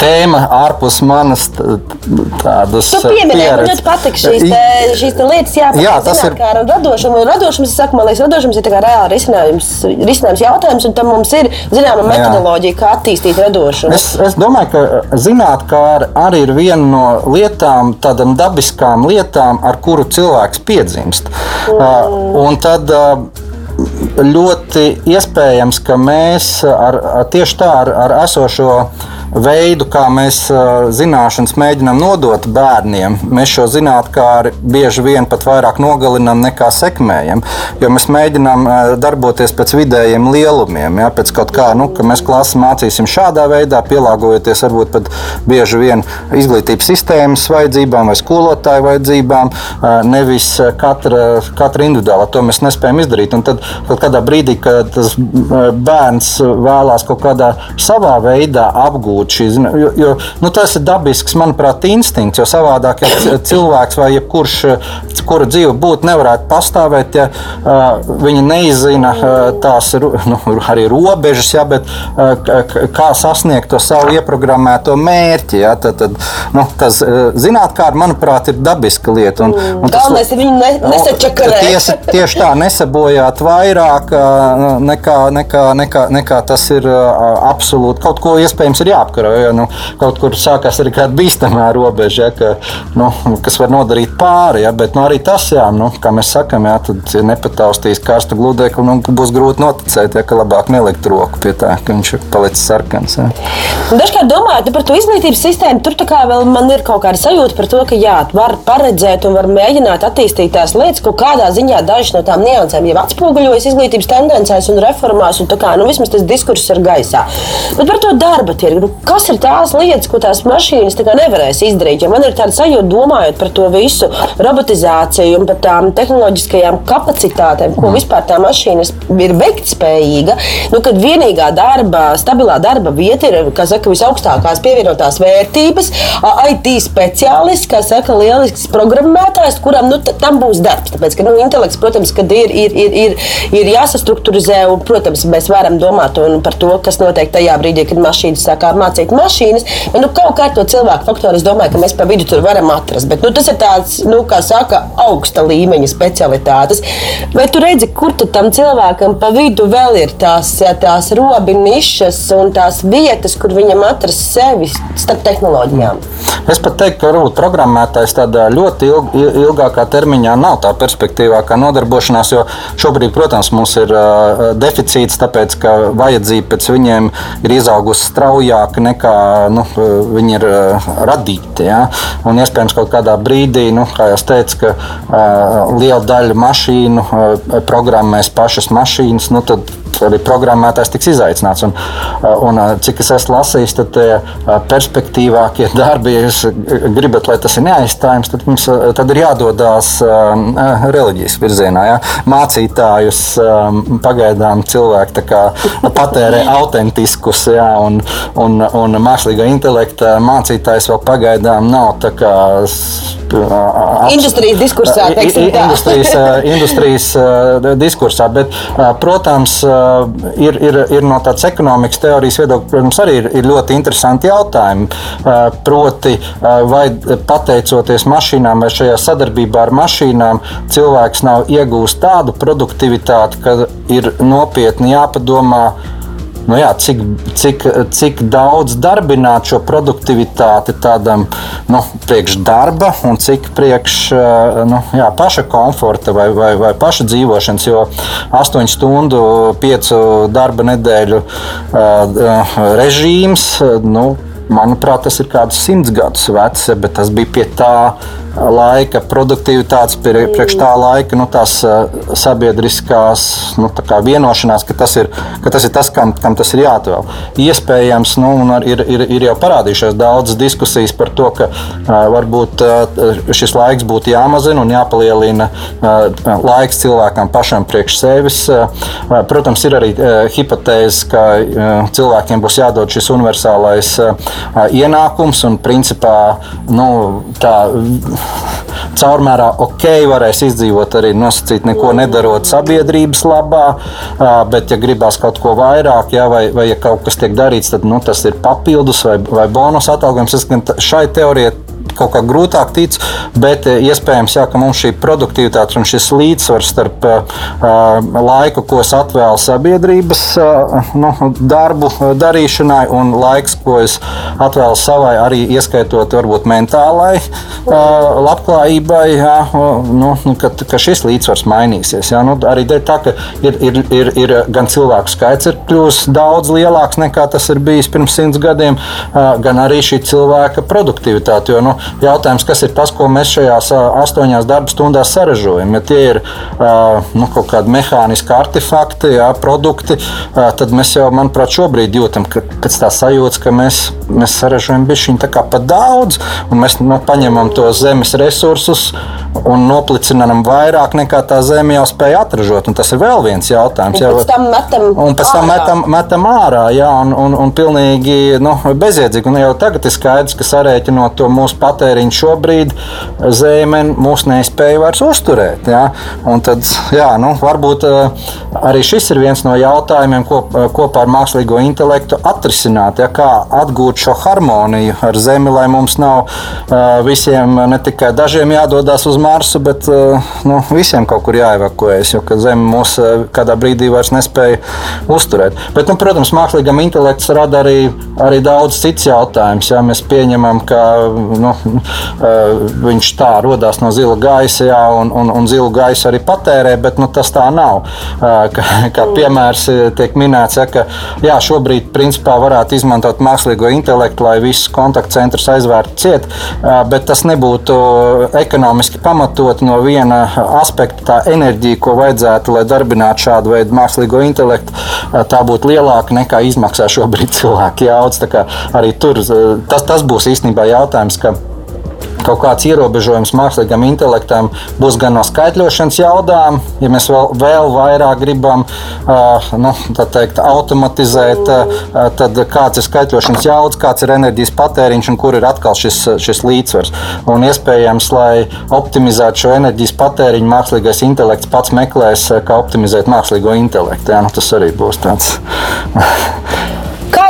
S3: tēma ārpus manas tādas
S2: pieredzes. Man patīk šīs, te, šīs te lietas, jā, jā tas ir kā ar radošumu. Radošums, es saku, man liekas, radošums ir reāli risinājums, risinājums jautājums, un tam mums ir zināma metodoloģija, kā attīstīt radošumu.
S3: Es, es domāju, ka zinātnē arī ir viena no lietām, tādām dabiskām lietām, ar kuru cilvēks piedzimst. Mm. Uh, un tad, uh, ļoti iespējams, ka mēs ar, tieši tā ar, ar esošo veidu, kā mēs zināšanas mēģinām nodot bērniem, mēs šo zinātnē bieži vien pat vairāk nogalinām nekā sekmējam. Jo mēs mēģinām darboties pēc vidējiem lielumiem, ja, pēc kaut kā, nu, ka mēs klasi mācīsim šādā veidā, pielāgojoties varbūt pat bieži vien izglītības sistēmas vajadzībām vai skolotāju vajadzībām, nevis katra, katra individuāla. To mēs nespējam izdarīt. Un tad kādā brīdī, kad tas bērns vēlās kaut kādā savā veidā apgūt, apgūt šī zināšana. Jo, jo nu, tas ir dabisks, manuprāt, instinkts. Jo savādāk, ja cilvēks vai jebkurš, kura dzīve būtu, nevarētu pastāvēt, ja uh, viņi neizzina uh, tās (laughs) nu, arī robežas, ja, bet uh, kā sasniegt to savu ieprogrammēto mērķi. Ja, tad, tad, nu, tas zinātnē, manuprāt, ir dabiska lieta. Un,
S2: un tas, Galvenais ir viņu ne, nesačakarēt.
S3: Tieši, tieši tā, nesabojāt vairāk nekā, nekā, nekā, nekā tas ir absolūti kaut ko iespējams ir jāaptur jāapkaro. Ja, nu, kaut kur sākās arī kāda bīstamā robeža, ja, ka, nu, kas var nodarīt pāri. Ja, bet nu, arī tas, jā, nu, kā mēs sakām, ja tad nepataustīs karstu gludekli, nu, būs grūti noticēt, ja, ka labāk nelikt roku pie tā, ka viņš ir palicis sarkans. Ja.
S2: Dažkārt domājot par to izglītības sistēmu, tur vēl man ir kaut kāda sajūta par to, ka jā, var paredzēt un var mēģināt attīstīt tās lietas, ko kādā ziņā dažas no tām niansēm jau atspoguļojas izglītības tendencēs un reformās, un kā nu, vismaz tas diskurss ir gaisā. Bet par to darba tirgu, nu, kas ir tās lietas, ko tās mašīnas tā nevarēs izdarīt? Jo man ir tāda sajūta, domājot par to visu robotizāciju un par tām tehnoloģiskajām kapacitātēm, ko vispār tā mašīna ir veiktspējīga, nu, kad vienīgā darba, stabilā darba vieta ir, kas saka, visaugstākās pievienotās vērtības, IT speciālists, kā saka, lielisks programmētājs, kuram nu, tam būs darbs. Tāpēc, ka nu, intelekts, protams, ir, ir, ir, ir, ir jāsastruktūrizē, un, protams, mēs varam domāt par to, kas notiek tajā brīdī, kad mašīnas sāk mācīt mašīnas. Bet, nu, kaut kā to cilvēku faktoru es domāju, ka mēs pa vidu tur varam atrast. Bet, nu, tas ir tāds, nu, kā saka, augsta līmeņa specialitātes. Vai tu redzi, kur tu tam cilvēkam pa vidu vēl ir tās, tās robi nišas un tās vietas, kur viņam atrast sevi starp tehnoloģijām?
S3: Es pat teiktu, ka varbūt programmētājs tādā ļoti ilg, ilgākā termiņā nav tā perspektīvākā nodarbošanās, jo šobrīd, protams, mums ir uh, deficīts, tāpēc ka vajadzība pēc viņiem ir izaugusi straujāk nekā nu, viņi ir uh, radīti. Ja? Un iespējams, kaut kādā brīdī, nu, kā jau teicu, ka uh, liela daļa mašīnu uh, programmēs pašas mašīnas, nu, tad arī programmētājs tiks izaicināts. Un, un cik es esmu lasījis, tad perspektīvākie (laughs) darbi, ja jūs gribat, lai tas ir neaizstājams, tad mums tad ir jādodas reliģijas virzienā. Ja? Mācītājus pagaidām cilvēki patērē (laughs) autentiskus, ja? un, un, un mākslīgā intelekta mācītājs vēl pagaidām nav.
S2: Industrijas diskursā,
S3: industrijas, industrijas diskursā, bet, protams, ir, ir, ir no tādas ekonomikas teorijas viedokļa, protams, arī ir, ir ļoti interesanti jautājumi. Proti, vai pateicoties mašīnām vai šajā sadarbībā ar mašīnām, cilvēks nav iegūst tādu produktivitāti, ka ir nopietni jāpadomā nu jā, cik, cik, cik daudz darbināt šo produktivitāti tādam nu, priekšdarba un cik priekš eh, nu, jā, paša komforta vai, vai, vai paša dzīvošanas. Jo 8 stundu, 5 darba nedēļu uh, režīms. Nu, Manuprāt, tas ir kaut kāds simts gadus vecs, bet tas bija pie tā laika produktivitātes, priekš tā laika nu, tās sabiedriskās nu, tā vienošanās, ka tas ir, ka tas, ir tas kam, kam tas ir jāatvēl. Iespējams, nu, ir, ir, ir jau parādījušās daudzas diskusijas par to, ka varbūt šis laiks būtu jāmazina un jāpalielina laiks cilvēkam pašam priekš sevis. Protams, ir arī hipotēze, ka cilvēkiem būs jādod šis universālais ienākums un principā nu, tā caurmērā ok, varēs izdzīvot arī nosacīt, neko nedarot sabiedrības labā, bet, ja gribās kaut ko vairāk, jā, vai, vai ja kaut kas tiek darīts, tad nu, tas ir papildus vai, vai bonus atalgojums. Es gan šai teorijai kaut kā grūtāk tic, bet eh, iespējams, jā, ka mums šī produktivitāte un šis līdzsvars starp uh, laiku, ko es atvēlu sabiedrības nu, darbu darīšanai, un laiks, ko es atvēlu savai, arī ieskaitot varbūt mentālai labklājībai, jā, nu, nu, ka, ka šis līdzsvars mainīsies. Jā, nu, arī dēļ tā, ka ir, ir, ir, ir gan cilvēku skaits ir kļuvis daudz lielāks nekā tas ir bijis pirms simts gadiem, gan arī šī cilvēka produktivitāte. Jo, nu, jautājums, kas ir tas, ko mēs šajās astoņās darba stundās saražojam. Ja tie ir nu, kaut kādi mehāniski artefakti, jā, produkti, tad mēs jau, manuprāt, šobrīd jūtam pēc tā sajūtas, ka mēs, mēs saražojam bišķiņu tā kā pa daudz, un mēs nu, paņemam tos zemes resursus un noplicinām vairāk nekā tā zeme jau spēja atražot. Tas ir vēl viens jautājums.
S2: Un pēc tam metam,
S3: un pēc tam metam, metam ārā, jā, un, un, un pilnīgi nu, bezjēdzīgi. Un jau tagad ir skaidrs, ka sarēķinot to mūsu patēriņu šobrīd, zeme mūs nespēja vairs uzturēt. Jā. Un tad, jā, nu, varbūt eh, arī šis ir viens no jautājumiem, ko kopā ar mākslīgo intelektu atrisināt. Jā, kā atgūt šo harmoniju ar zemi, lai mums nav uh, visiem ne tikai dažiem jādodas uz Marsu, bet nu, visiem kaut kur jāevakuējas, jo Zeme mūs kādā brīdī vairs nespēja uzturēt. Bet, nu, protams, mākslīgam intelekts rada arī, arī daudz cits jautājums. Ja mēs pieņemam, ka nu, viņš tā radās no zila gaisa, jā, un, un, un zilu gaisu arī patērē, bet nu, tas tā nav. Kā, kā piemērs tiek minēts, ja, ka jā, šobrīd principā varētu izmantot mākslīgo intelektu, lai visus kontaktcentrus aizvērtu ciet, bet tas nebūtu ekonomiski pamatot no viena aspekta, tā enerģija, ko vajadzētu, lai darbinātu šādu veidu mākslīgo intelektu, tā būtu lielāka nekā izmaksā šobrīd cilvēki jaudas. Arī tur tas, tas būs īstenībā jautājums kaut kāds ierobežojums mākslīgam intelektam būs gan no skaitļošanas jaudām, ja mēs vēl, vēl vairāk gribam uh, nu, teikt, automatizēt, uh, tad kāds ir skaitļošanas jaudas, kāds ir enerģijas patēriņš un kur ir atkal šis, šis līdzsvars. Un iespējams, lai optimizētu šo enerģijas patēriņu, mākslīgais intelekts pats meklēs, kā optimizēt mākslīgo intelektu. Jā, nu, tas arī būs tāds. (laughs)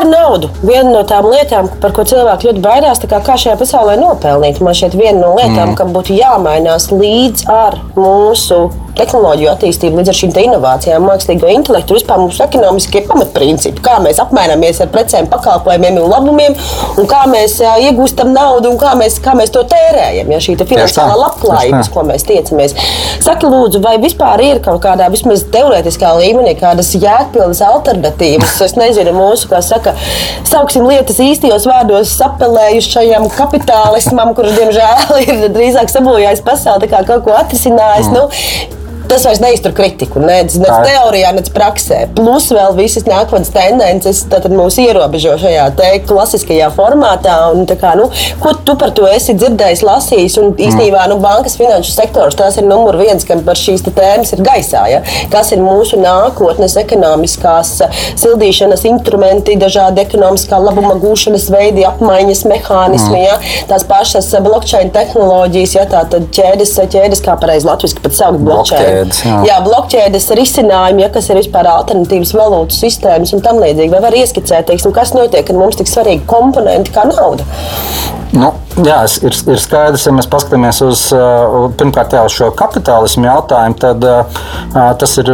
S2: Kā ar naudu? Viena no tām lietām, par ko cilvēki ļoti baidās, kā, kā šajā pasaulē nopelnīt. Man šķiet, viena no lietām, mm. kam būtu jāmainās līdz ar mūsu tehnoloģiju attīstību, līdz ar šīm inovācijām, mākslīgo intelektu, vispār mūsu ekonomiskie pamatprincipi, kā mēs apmainamies ar precēm, pakalpojumiem un labumiem, un kā mēs uh, iegūstam naudu un kā mēs, kā mēs to tērējam. Ja šī finansiālā labklājība, uz ko mēs tiecamies. Saki, lūdzu, vai vispār ir kaut kādā vismaz teorētiskā līmenī kādas jēgpilnas alternatīvas? Es nezinu, mūsu, kā saka, sauksim lietas īstajos vārdos, sapelējušajam kapitālismam, kurš, diemžēl, (laughs) ir drīzāk sabojājis pasauli, kā kaut ko atrisinājis. Mm. Nu, tas vairs neiztur kritiku. Nec, nec teorijā, nec praksē. Plus vēl visas nākotnes tendences mūs ierobežo šajā klasiskajā formātā. Un, kā, nu, ko tu par to esi dzirdējis, lasījis? Un īstenībā nu, bankas finanšu sektors tas ir numur viens, kam par šīs tēmas ir gaisā. Ja? Kas ir mūsu nākotnes ekonomiskās sildīšanas instrumenti, dažādi ekonomiskā labuma gūšanas veidi, apmaiņas mehānismi, mm. ja? tās pašas blockchain tehnoloģijas, ja tā tad ķēdes, ķēdes kā pareizi latviešu pat saukt blockchain blokķēdes. Jā, jā blokķēdes risinājumi, ja, kas ir vispār alternatīvas valūtu sistēmas un tam līdzīgi. Vai var ieskicēt, teiksim, kas notiek, kad mums tik svarīgi komponenti kā nauda?
S3: Nu, jā, ir, ir skaidrs, ja mēs paskatāmies uz pirmkārt jau šo kapitālismu jautājumu, tad uh, tas ir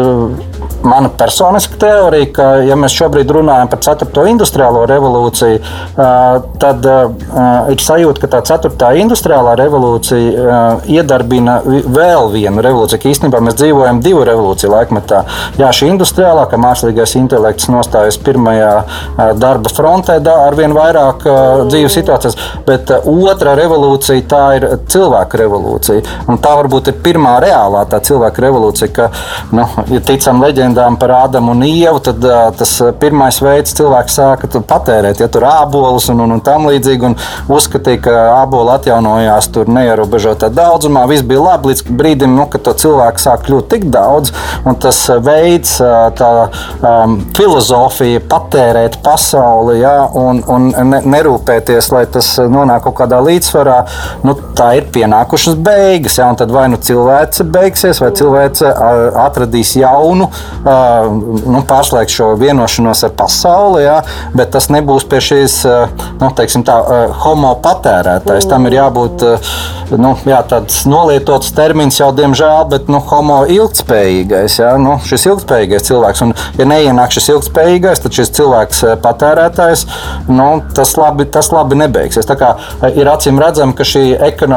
S3: mana personiska teorija, ka, ja mēs šobrīd runājam par 4. industriālo revolūciju, tad ir sajūta, ka tā 4. industriālā revolūcija iedarbina vēl vienu revolūciju, īstenībā mēs dzīvojam divu revolūciju laikmetā. Jā, šī industriālā, ka mākslīgais intelekts nostājas pirmajā darba frontē ar vien vairāk dzīves situācijas, bet otra revolūcija tā ir cilvēku revolūcija. Un tā varbūt ir pirmā reālā tā cilvēku revolūcija, ka, nu, ja ticam leģendām, leģendām par Ādamu un Ievu, tad uh, tas pirmais veids cilvēks sāka patērēt, ja tur ābolus un, un, un tam līdzīgi, un uzskatīja, ka āboli atjaunojās tur neierobežotā daudzumā. Viss bija labi līdz brīdim, nu, kad to cilvēku sāk kļūt tik daudz, un tas veids, tā um, filozofija patērēt pasauli, ja, un, un ne, nerūpēties, lai tas nonāk kaut kādā līdzsvarā, nu, tā ir pienākušas beigas. Ja, tad vai nu cilvēks beigsies, vai cilvēks atradīs jaunu nu, pārslēgt šo vienošanos ar pasauli, jā, bet tas nebūs pie šīs nu, tā, homo patērētājs. Tam ir jābūt nu, jā, tāds nolietots termins jau, diemžēl, bet nu, homo ilgspējīgais. Jā, nu, šis ilgspējīgais cilvēks, un ja neienāk šis ilgspējīgais, tad šis cilvēks patērētājs, nu, tas, labi, tas labi nebeigsies. Tā kā ir acīm redzams, ka šī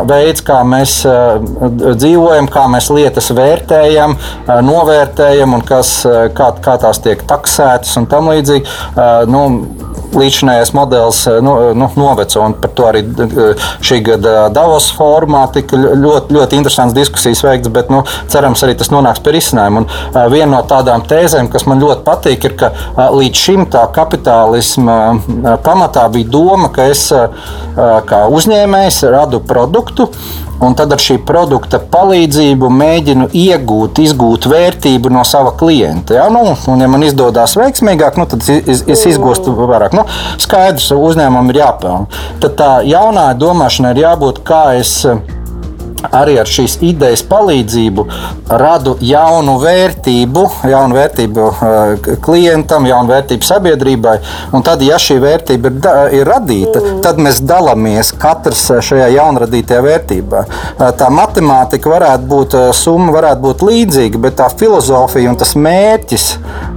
S3: veids, kā mēs dzīvojam, kā mēs lietas vērtējam, novērtējam un kas, kā, kā tās tiek taksētas un tam līdzīgi. Nu, līdzinājais modelis nu, nu, noveco. Par to arī šī gada Davos formā tika ļoti, ļoti interesants diskusijas veikts, bet nu, cerams, arī tas nonāks pie risinājuma. Un viena no tādām tēzēm, kas man ļoti patīk, ir, ka līdz šim tā kapitālisma pamatā bija doma, ka es kā uzņēmējs radu produktu un tad ar šī produkta palīdzību mēģinu iegūt, izgūt vērtību no sava klienta. Ja? Nu, un, ja man izdodas veiksmīgāk, nu, tad es, es izgūstu vairāk. Nu, skaidrs, uzņēmumam ir jāpelnā. Tad tā jaunā domāšana ir jābūt, kā es arī ar šīs idejas palīdzību radu jaunu vērtību, jaunu vērtību uh, klientam, jaunu vērtību sabiedrībai. Un tad, ja šī vērtība ir, da, ir radīta, mm. tad mēs dalāmies katrs šajā jaunradītajā vērtībā. Uh, tā matemātika varētu būt, summa varētu būt līdzīga, bet tā filozofija un tas mērķis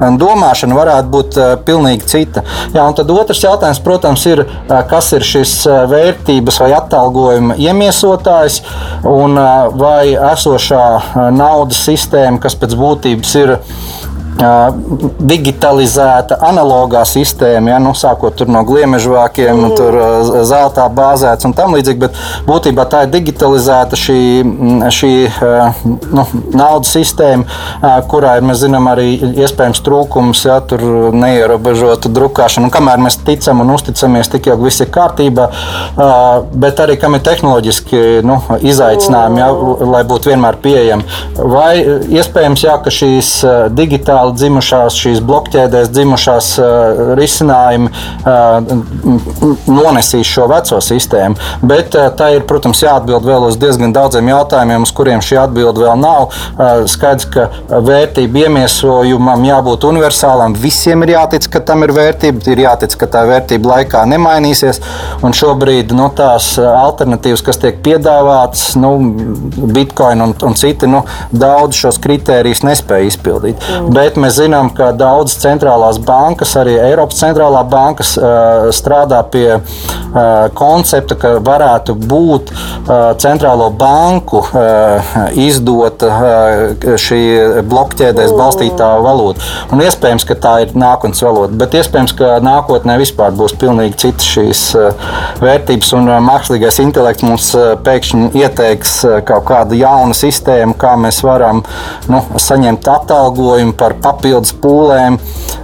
S3: un domāšana varētu būt pilnīgi cita. Jā, un tad otrs jautājums, protams, ir, kas ir šis vērtības vai atalgojuma iemiesotājs un vai esošā naudas sistēma, kas pēc būtības ir digitalizēta analogā sistēma, ja, nu, sākot no gliemežvākiem, mm. tur, zeltā bāzēts un tam līdzīgi. Bet būtībā tā ir digitalizēta šī, šī nu, naudas sistēma, kurā ir, mēs zinām, arī iespējams trūkums, ja tur neierobežota drukāšana. Un kamēr mēs ticam un uzticamies, tik ilgi viss ir kārtībā, bet arī kam ir tehnoloģiski nu, izaicinājumi, ja, lai būtu vienmēr pieejami. Vai iespējams, jā, ka šīs digitālās reāli dzimušās, šīs blokķēdēs dzimušās uh, risinājumi uh, nonesīs šo veco sistēmu. Bet uh, tā ir, protams, jāatbild vēl uz diezgan daudziem jautājumiem, uz kuriem šī atbilde vēl nav. Uh, skaidrs, ka vērtību iemiesojumam jābūt universālam. Visiem ir jātic, ka tam ir vērtība, ir jātic, ka tā vērtība laikā nemainīsies. Un šobrīd nu, tās alternatīvas, kas tiek piedāvātas, nu, Bitcoin un, un citi, nu, daudz šos kritērijus nespēja izpildīt. Mm. Bet bet mēs zinām, ka daudzas centrālās bankas, arī Eiropas centrālā bankas, strādā pie koncepta, ka varētu būt centrālo banku izdota šī blokķēdēs balstītā valūta. Un iespējams, ka tā ir nākotnes valūta, bet iespējams, ka nākotnē vispār būs pilnīgi citas šīs vērtības, un mākslīgais intelekts mums pēkšņi ieteiks kaut kādu jaunu sistēmu, kā mēs varam nu, saņemt atalgojumu par papildus pūlēm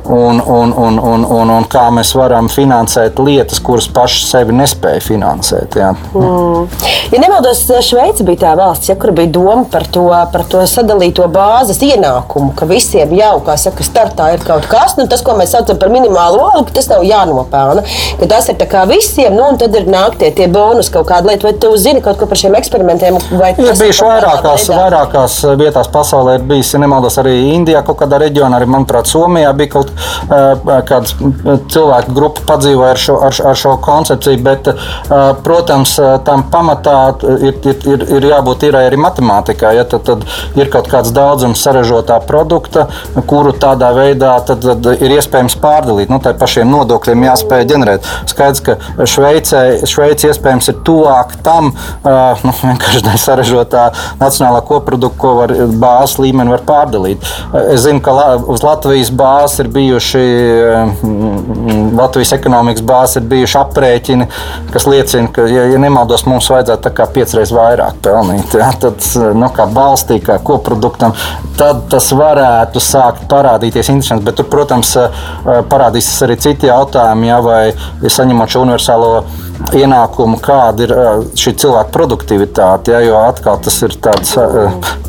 S3: un, un, un, un, un, un kā mēs varam finansēt lietas, kuras paši sevi nespēja finansēt. Jā.
S2: Mm. Ja nemaldos, Šveice bija tā valsts, ja, kur bija doma par to, par to sadalīto bāzes ienākumu, ka visiem jau, kā saka, startā ir kaut kas, nu, tas, ko mēs saucam par minimālo algu, tas nav jānopelna. Tas ir kā visiem, nu, un tad ir nāktie tie bonus kaut kāda lieta, vai tu zini kaut ko par šiem eksperimentiem?
S3: Ir bijuši vairākās, vairākās vietās pasaulē, ir bijis, ja nemaldos, arī Indijā kaut kādā reģionā, arī, manuprāt, Somijā bija kaut kāds cilvēku grupa padzīvoja ar šo, ar, ar šo koncepciju, bet, protams, tam pamatā ir, ir, ir, jābūt ir arī matemātikā. Ja, tad, tad ir kaut kāds daudzums sarežģītā produkta, kuru tādā veidā tad, tad ir iespējams pārdalīt. Nu, tā pašiem nodokļiem jāspēj ģenerēt. Skaidrs, ka Šveicē, Šveice iespējams ir tuvāk tam nu, vienkārši sarežģītā nacionālā koprodukta, ko var bāzes līmeni var pārdalīt. Es zinu, ka uz Latvijas bāzes ir bijuši, mm, Latvijas ekonomikas bāzes ir bijuši aprēķini, kas liecina, ka, ja, ja nemaldos, mums vajadzētu piecreiz vairāk pelnīt. Ja, tad, nu, kā balstī, kā koproduktam, tad tas varētu sākt parādīties interesants. Bet tur, protams, parādīsies arī citi jautājumi, ja, vai saņemot šo universālo ienākumu, kāda ir šī cilvēka produktivitāte. Ja, jo atkal tas ir tāds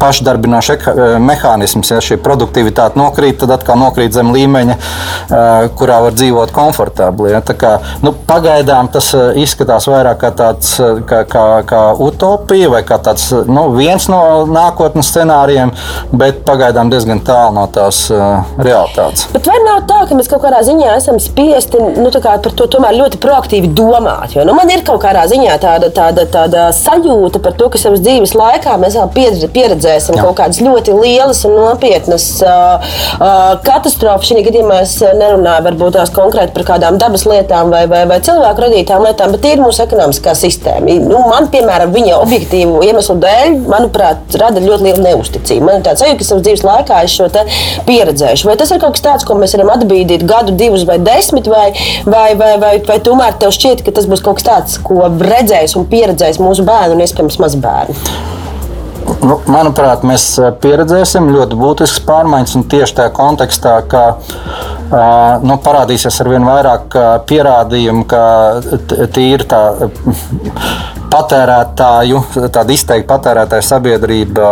S3: pašdarbinošs mehānisms. Ja šī produktivitāte nokrīt, tad atkal nokrīt zem līmeņa, kurā var dzīvot komfortabli. Ja. Kā, nu, pagaidām tas izskatās vairāk kā tāds kā, kā, kā utopija vai kā tāds nu, viens no nākotnes scenārijiem, bet pagaidām diezgan tālu no tās realitātes.
S2: Bet vai nav tā, ka mēs kaut kādā ziņā esam spiesti nu, par to ļoti proaktīvi domāt? Jo Jo, nu, man ir kaut kādā ziņā tāda, tāda, tāda sajūta par to, ka savas dzīves laikā mēs vēl pieredzēsim Jā. kaut kādas ļoti lielas un nopietnas uh, uh, katastrofas. Šī gadījumā es nerunāju varbūt tās konkrēti par kādām dabas lietām vai, vai, vai cilvēku radītām lietām, bet ir mūsu ekonomiskā sistēma. Nu, man, piemēram, viņa objektīvu iemeslu dēļ, manuprāt, rada ļoti lielu neusticību. Man ir tāds sajūta, ka savas dzīves laikā es šo pieredzēšu. Vai tas ir kaut kas tāds, ko mēs varam atbīdīt gadu, divus vai desmit, vai, vai, vai, vai, vai tomēr tev šķiet, ka tas būs kaut kas tāds, ko redzēs un pieredzēs mūsu bērni un iespējams mazbērni?
S3: Nu, manuprāt, mēs pieredzēsim ļoti būtiskas pārmaiņas, un tieši tajā kontekstā, ka nu, parādīsies ar vien vairāk pierādījumu, ka tīri tā patērētāju, tāda izteikta patērētāja sabiedrība,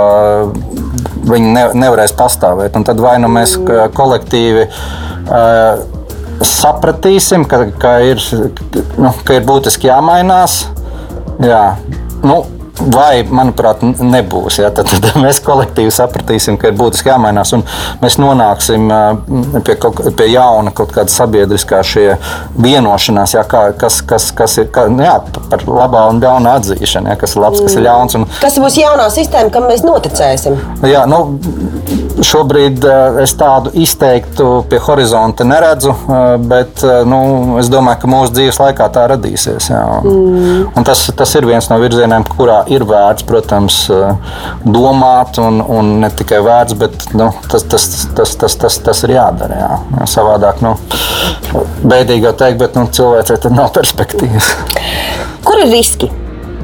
S3: ne, nevarēs pastāvēt. Un tad vai nu mēs kolektīvi. Sapratīsim, ka, ka, ir, nu, ka ir būtiski jāmainās. Jā. Nu, vai, manuprāt, nebūs. Ja? Tad, tad mēs kolektīvi sapratīsim, ka ir būtiski jāmainās, un mēs nonāksim pie, kaut, pie jauna kaut kāda sabiedriskā vienošanās, ja? kā, kas, kas, kas ir kā, nu jā, par labā un ļauna atzīšanu, ja? kas ir labs, kas ir ļauns. Un...
S2: Kas būs jaunā sistēma, kam mēs noticēsim?
S3: Jā, nu, Šobrīd es tādu izteiktu pie horizonta neredzu, bet nu, es domāju, ka mūsu dzīves laikā tā radīsies. Jā. Mm. Un tas, tas ir viens no virzieniem, kurā ir vērts, protams, domāt, un, un ne tikai vērts, bet nu, tas, tas, tas, tas, tas, tas ir jādara. Jā. Savādāk, nu, bēdīgi jau teikt, bet nu, cilvēcei tad nav perspektīvas.
S2: Kur ir riski?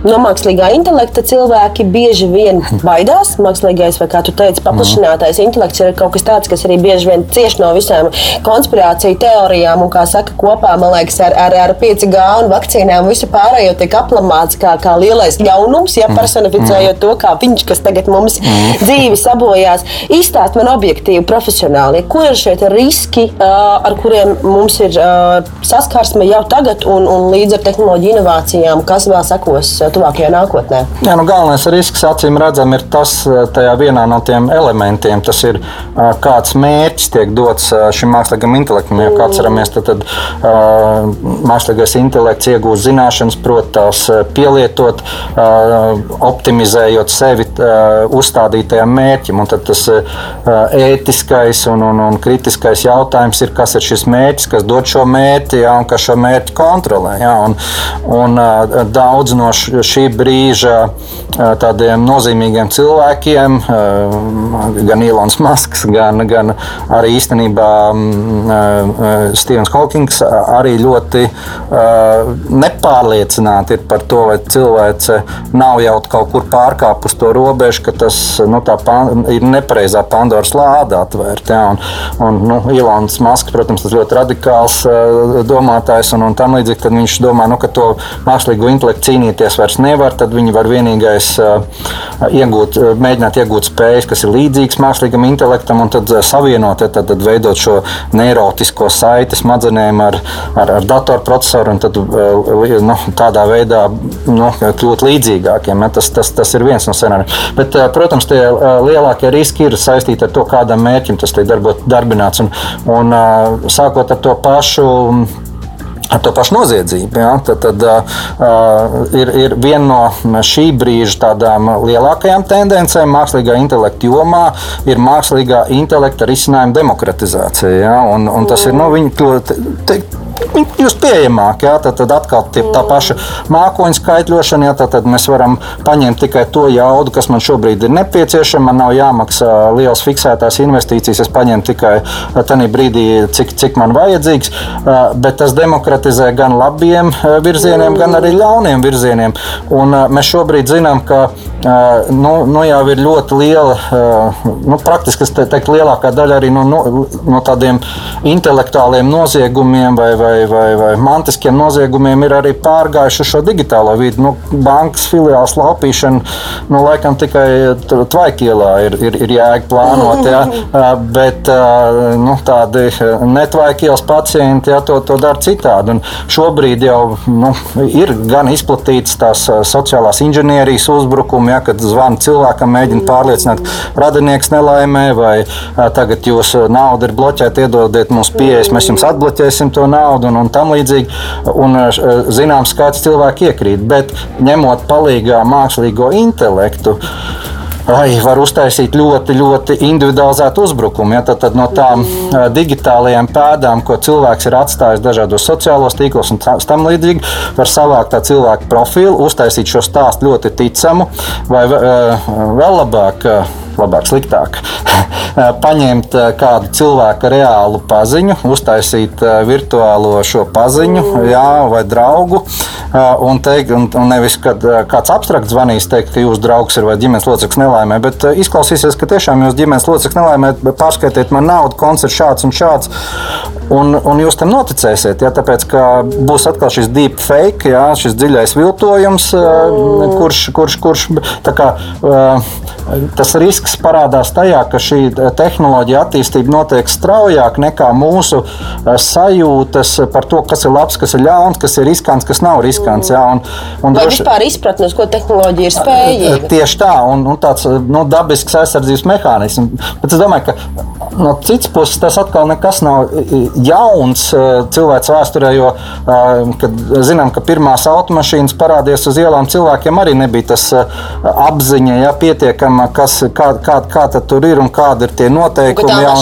S2: No mākslīgā intelekta cilvēki bieži vien baidās. Mākslīgais, vai kā tu teici, paplašinātais intelekts ir kaut kas tāds, kas arī bieži vien cieš no visām konspirāciju teorijām un, kā saka, kopā, liekas, ar, ar, ar 5G un vakcīnām visu pārējo tiek aplamāts kā, kā lielais ļaunums, ja personificējot to, kā viņš, kas tagad mums dzīvi sabojās. Izstāst man objektīvi, profesionāli, ko ir šie riski, ar kuriem mums ir saskarsme jau tagad un, un līdz ar tehnoloģiju inovācijām, kas vēl sekos tuvākajā nākotnē?
S3: Jā, nu, galvenais risks, acīm redzam, ir tas eh, tajā vienā no tiem elementiem. Tas ir eh, kāds mērķis tiek dots eh, šim mākslīgam intelektam. Ja kā atceramies, tad, tad mākslīgais intelekts iegūst zināšanas, prot tās pielietot, optimizējot sevi uzstādītajam mērķim. Un tad tas ētiskais un, un, un kritiskais jautājums ir, kas ir šis mērķis, kas dod šo mērķi ja, un kas šo mērķi kontrolē. Ja, un, un, daudz no šī brīža tādiem nozīmīgiem cilvēkiem, gan Ilons Masks, gan, gan arī īstenībā Stevens Hawkings, arī ļoti nepārliecināti ir par to, vai cilvēce nav jau kaut kur pārkāpus to robežu, ka tas nu, pan, ir nepareizā Pandoras lāde atvērta. Ja, un, un, nu, Ilons Masks, protams, tas ļoti radikāls domātājs un, un tam līdzīgi, tad viņš domā, nu, ka to mākslīgo intelektu cīnīties vairs nevar, tad viņi var vienīgais iegūt, mēģināt iegūt spējas, kas ir līdzīgas mākslīgam intelektam, un tad savienot, tad, tad veidot šo neirotisko saiti smadzenēm ar, ar, ar datorprocesoru, un tad nu, tādā veidā nu, kļūt līdzīgākiem. Ja? Tas, tas, tas ir viens no scenārijiem. Bet, protams, tie lielākie riski ir saistīti ar to, kādam mērķim tas tiek darbināts. Un, un, sākot ar to pašu ar to pašu noziedzību. Ja? Tad, tad uh, ir, ir viena no šī brīža tādām lielākajām tendencēm mākslīgā intelekta jomā, ir mākslīgā intelekta risinājuma demokratizācija. Ja? Un, un tas ir nu, viņa, te, kļūst pieejamāk. Jā, tad, tad atkal tie, tā paša mākoņu skaitļošana, jā, tad, tad mēs varam paņemt tikai to jaudu, kas man šobrīd ir nepieciešama. Man nav jāmaksā liels fiksētās investīcijas, es paņemu tikai tajā brīdī, cik, cik man vajadzīgs. Bet tas demokratizē gan labiem virzieniem, gan arī ļauniem virzieniem. Un mēs šobrīd zinām, ka nu, nu jau ir ļoti liela, nu, praktiski teikt, lielākā daļa arī no, no, no tādiem intelektuāliem noziegumiem vai, vai, vai, vai mantiskiem noziegumiem ir arī pārgājuši šo digitālo vidi. Nu, bankas filiāls laupīšana, nu, laikam tikai tvaikielā ir, ir, ir jēga plānot, ja, bet nu, tādi netvaikielas pacienti ja, to, to dara citādi. Un šobrīd jau nu, ir gan izplatīts tās sociālās inženierijas uzbrukumi uzbrukumu, ja, kad zvana cilvēkam, mēģina pārliecināt, radinieks nelaimē, vai tagad jūsu nauda ir bloķēta, iedodiet mums pieejas, mēs jums atbloķēsim to naudu un, un tam līdzīgi. Un, zināms, kāds cilvēks iekrīt, bet ņemot palīdzīgā mākslīgo intelektu ai, var uztaisīt ļoti, ļoti individualizētu uzbrukumu. Ja? Tad, tad no tām uh, digitālajām pēdām, ko cilvēks ir atstājis dažādos sociālos tīklos un tam līdzīgi, var savākt tā cilvēka profilu, uztaisīt šo stāstu ļoti ticamu, vai vēl labāk. Labāk, sliktāk. (laughs) Paņemt kādu cilvēku reālu paziņu, uztaisīt virtuālo šo paziņu jā, vai draugu. Un, teikt, un, un nevis, kad kāds abstrakts zvanīs, teikt, ka jūsu draugs ir vai ģimenes loceklis nelaimē, bet izklausīsies, ka tiešām jūs ģimenes loceklis nelaimē, pārskaitiet man naudu, koncerts šāds un šāds. Un, un jūs tam noticēsiet, ja, tāpēc, ka būs atkal šis deep fake, ja, šis dziļais viltojums, kurš, kurš, kurš kā, tas risks parādās tajā, ka šī tehnoloģija attīstība notiek straujāk nekā mūsu sajūtas par to, kas ir labs, kas ir ļauns, kas ir riskants, kas nav riskants. Ja, un,
S2: un Vai droši... vispār izpratne, uz ko tehnoloģija ir spējīga?
S3: Tieši tā, un, un tāds nu, dabisks aizsardzības mehānisms. Bet es domāju, ka no citas puses tas atkal nekas nav jauns cilvēks vēsturē, jo, kad zinām, ka pirmās automašīnas parādījās uz ielām, cilvēkiem arī nebija tas apziņa, ja pietiekama, kas, kā, kā, kā tur ir un kādi ir tie noteikumi.
S2: Un, jā,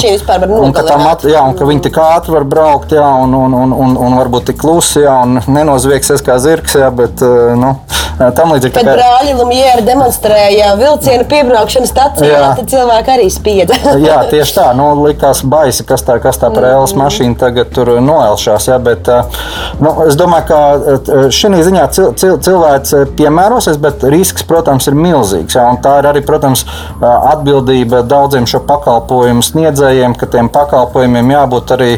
S2: un,
S3: un, ka mat, jā, un ka viņi tik ātri var braukt, jā, un, un, un, un, un varbūt tik klusi, jā, un nenozviegsies kā zirgs, jā, bet nu, tam līdzīgi.
S2: Kad kā... brāļi Lumieri demonstrēja vilcienu piebraukšanas stacijā, tad cilvēki arī spieda. (laughs)
S3: jā, tieši tā. Nu, likās baisi, kas tā, kas tā par ēlas mašīnu mašīna tagad tur noelšās. Ja, bet, nu, es domāju, ka šī ziņā cil, cil, cilvēks piemērosies, bet risks, protams, ir milzīgs. Ja, tā ir arī, protams, atbildība daudziem šo pakalpojumu sniedzējiem, ka tiem pakalpojumiem jābūt arī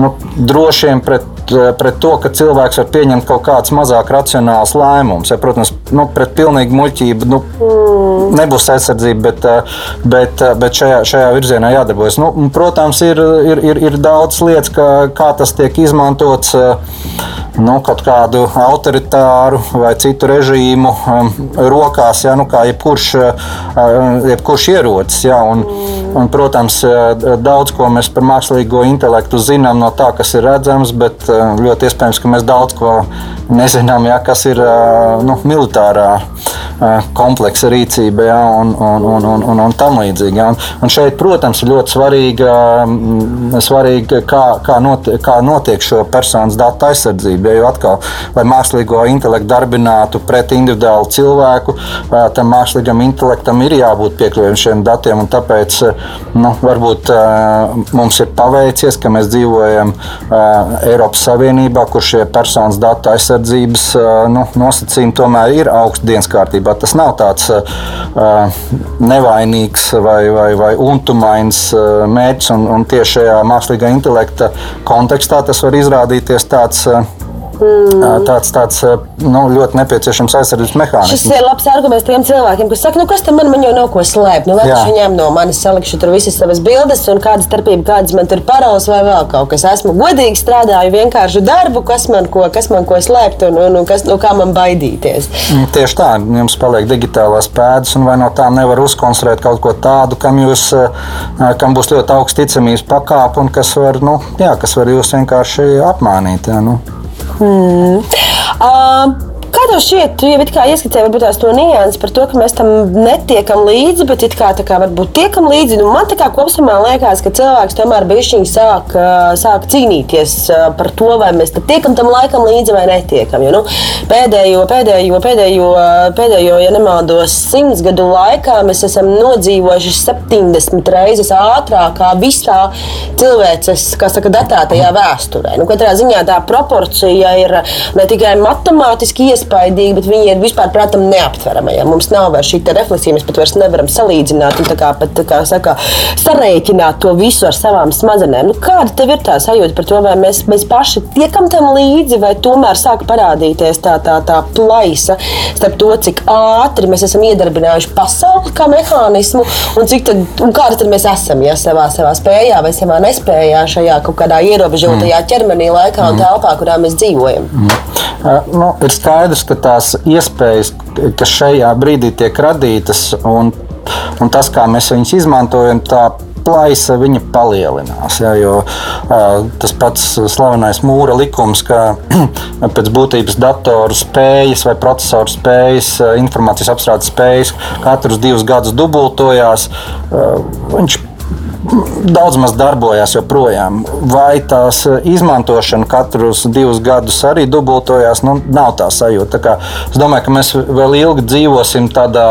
S3: nu, drošiem pret pret to, ka cilvēks var pieņemt kaut kādus mazāk racionālus lēmumus. Ja, protams, nu, pret pilnīgu muļķību nu, nebūs aizsardzība, bet, bet, bet šajā, šajā virzienā jādarbojas. Nu, protams, ir, ir, ir, ir daudz lietas, kā, kā tas tiek izmantots nu, kaut kādu autoritāru vai citu režīmu um, rokās, ja, nu, kā jebkurš, uh, jebkurš ierocis. Ja, un, un, protams, daudz ko mēs par mākslīgo intelektu zinām no tā, kas ir redzams, bet ļoti iespējams, ka mēs daudz ko nezinām, ja, kas ir nu, militārā kompleksa rīcība ja, un, un, un, un, un, un tam līdzīgi. Ja. Un, un šeit, protams, ir ļoti svarīga, svarīga kā, kā, notiek, kā notiek šo personas datu aizsardzība. Ja, jo atkal, lai mākslīgo intelektu darbinātu pret individuālu cilvēku, tam mākslīgam intelektam ir jābūt piekļuviem šiem datiem. Tāpēc nu, varbūt mums ir paveicies, ka mēs dzīvojam Eiropas Savienībā, kur šie personas datu aizsardzības nu, nosacījumi tomēr ir augstu dienas kārtībā kārtībā. Tas nav tāds uh, nevainīgs vai, vai, vai untumains uh, mērķis, un, un tieši šajā mākslīgā intelekta kontekstā tas var izrādīties tāds. Uh, Mm. Tāds, tāds nu, ļoti nepieciešams aizsardzības mehānisms.
S2: Šis ir labs arguments tiem cilvēkiem, kas saka, nu, kas tam man, man jau nav ko slēpt. Nu, lai viņš viņiem no manis salikšu tur visas savas bildes un kāda starpība, kādas man tur parols vai vēl kaut kas. Esmu godīgi strādāju vienkāršu darbu, kas man ko, kas man ko slēpt un, un, un kas, no kā man baidīties.
S3: Mm, tieši tā, jums paliek digitālās pēdas un vai no tām nevar uzkonstruēt kaut ko tādu, kam, jūs, kam būs ļoti augsts ticamības pakāpe un kas var, nu, jā, kas var jūs vienkārši apmānīt. Jā, nu.
S2: Hmm. Uh, Kā tev šķiet, tu jau ieskicēji varbūt to nianses par to, ka mēs tam netiekam līdzi, bet it kā, kā varbūt tiekam līdzi. Nu, man tā kā kopumā liekas, ka cilvēks tomēr bišķiņi sāk, sāk cīnīties par to, vai mēs tiekam tam laikam līdzi vai netiekam. Jo, nu, pēdējo, pēdējo, pēdējo, pēdējo, ja nemaldos, simts gadu laikā mēs esam nodzīvojuši 70 reizes ātrāk kā visā cilvēces, kas saka, datētajā vēsturē. Nu, katrā ziņā tā proporcija ir ne tikai matemātiski iespaidīgi, bet viņi ir vispār, protams, neaptverami. Ja mums nav vairs šī refleksija, mēs pat vairs nevaram salīdzināt un kā, pat, kā saka, sarēķināt to visu ar savām smadzenēm. Nu, kāda tev ir tā sajūta par to, vai mēs, mēs paši tiekam tam līdzi, vai tomēr sāk parādīties tā, tā, tā plaisa starp to, cik ātri mēs esam iedarbinājuši pasauli kā mehānismu un tad, un kāda tad mēs esam ja, savā, savā spējā vai savā nespējā šajā kaut kādā ierobežotajā mm. ķermenī, laikā un mm. telpā, kurā mēs dzīvojam. Mm.
S3: Uh, nu, ir skaidrs skaidrs, ka tās iespējas, kas šajā brīdī tiek radītas, un, un tas, kā mēs viņus izmantojam, tā plaisa viņa palielinās. Ja, jo, uh, tas pats slavenais mūra likums, ka (clears throat) pēc būtības datoru spējas vai procesoru spējas, informācijas apstrādes spējas katrus divus gadus dubultojās. Uh, daudz maz darbojas joprojām. Vai tās izmantošana katrus divus gadus arī dubultojās, nu, nav tā sajūta. Tā es domāju, ka mēs vēl ilgi dzīvosim tādā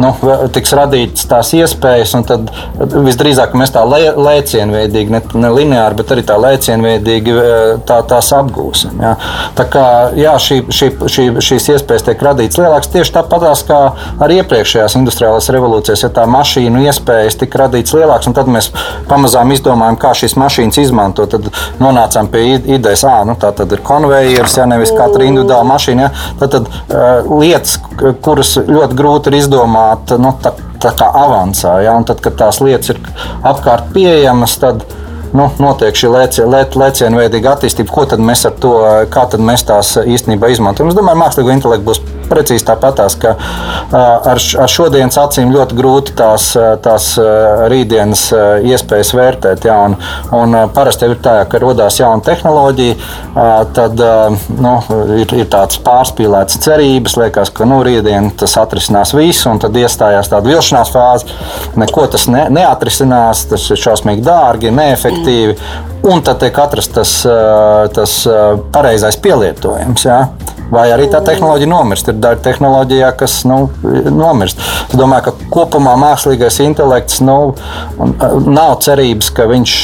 S3: nu, tiks radītas tās iespējas, un tad visdrīzāk mēs tā lē, lēcienveidīgi, ne, ne lineāri, bet arī tā lēcienveidīgi tā, tās apgūsim. Ja. Tā kā jā, šī, šī, šī, šīs iespējas tiek radītas lielākas tieši tāpatās kā arī iepriekšējās industriālās revolūcijās, ja tā mašīnu iespējas tika radītas lielākas, un tad mēs pamazām izdomājām, kā šīs mašīnas izmantot. Tad nonācām pie idejas, ka nu, tā ir konveijers, ja nevis katra individuāla mašīna. Ja, tad, tad uh, lietas, kuras ļoti grūti ir izdomāt, nu, tā, tā kā avansā. Ja, un tad, kad tās lietas ir apkārt pieejamas, tad nu, notiek šī lēcienu veidīga attīstība. Ko tad mēs ar to, kā tad mēs tās īstenībā izmantojam? Es domāju, mākslīgo intelektu būs precīzi tāpatās, ka ar, ar šodienas acīm ļoti grūti tās, tās rītdienas iespējas vērtēt. Ja, un, un parasti ir tā, ka radās jauna tehnoloģija, tad nu, ir, ir tāds pārspīlēts cerības, liekas, ka nu, rītdien tas atrisinās visu, un tad iestājās tāda vilšanās fāze. Neko tas ne, neatrisinās, tas ir šausmīgi dārgi, neefektīvi. Un tad tiek atrasts tas, tas pareizais pielietojums. Ja? Vai arī tā tehnoloģija nomirst. Ir daļa tehnoloģijā, kas nu, nomirst. Es domāju, ka kopumā mākslīgais intelekts nu, nav cerības, ka viņš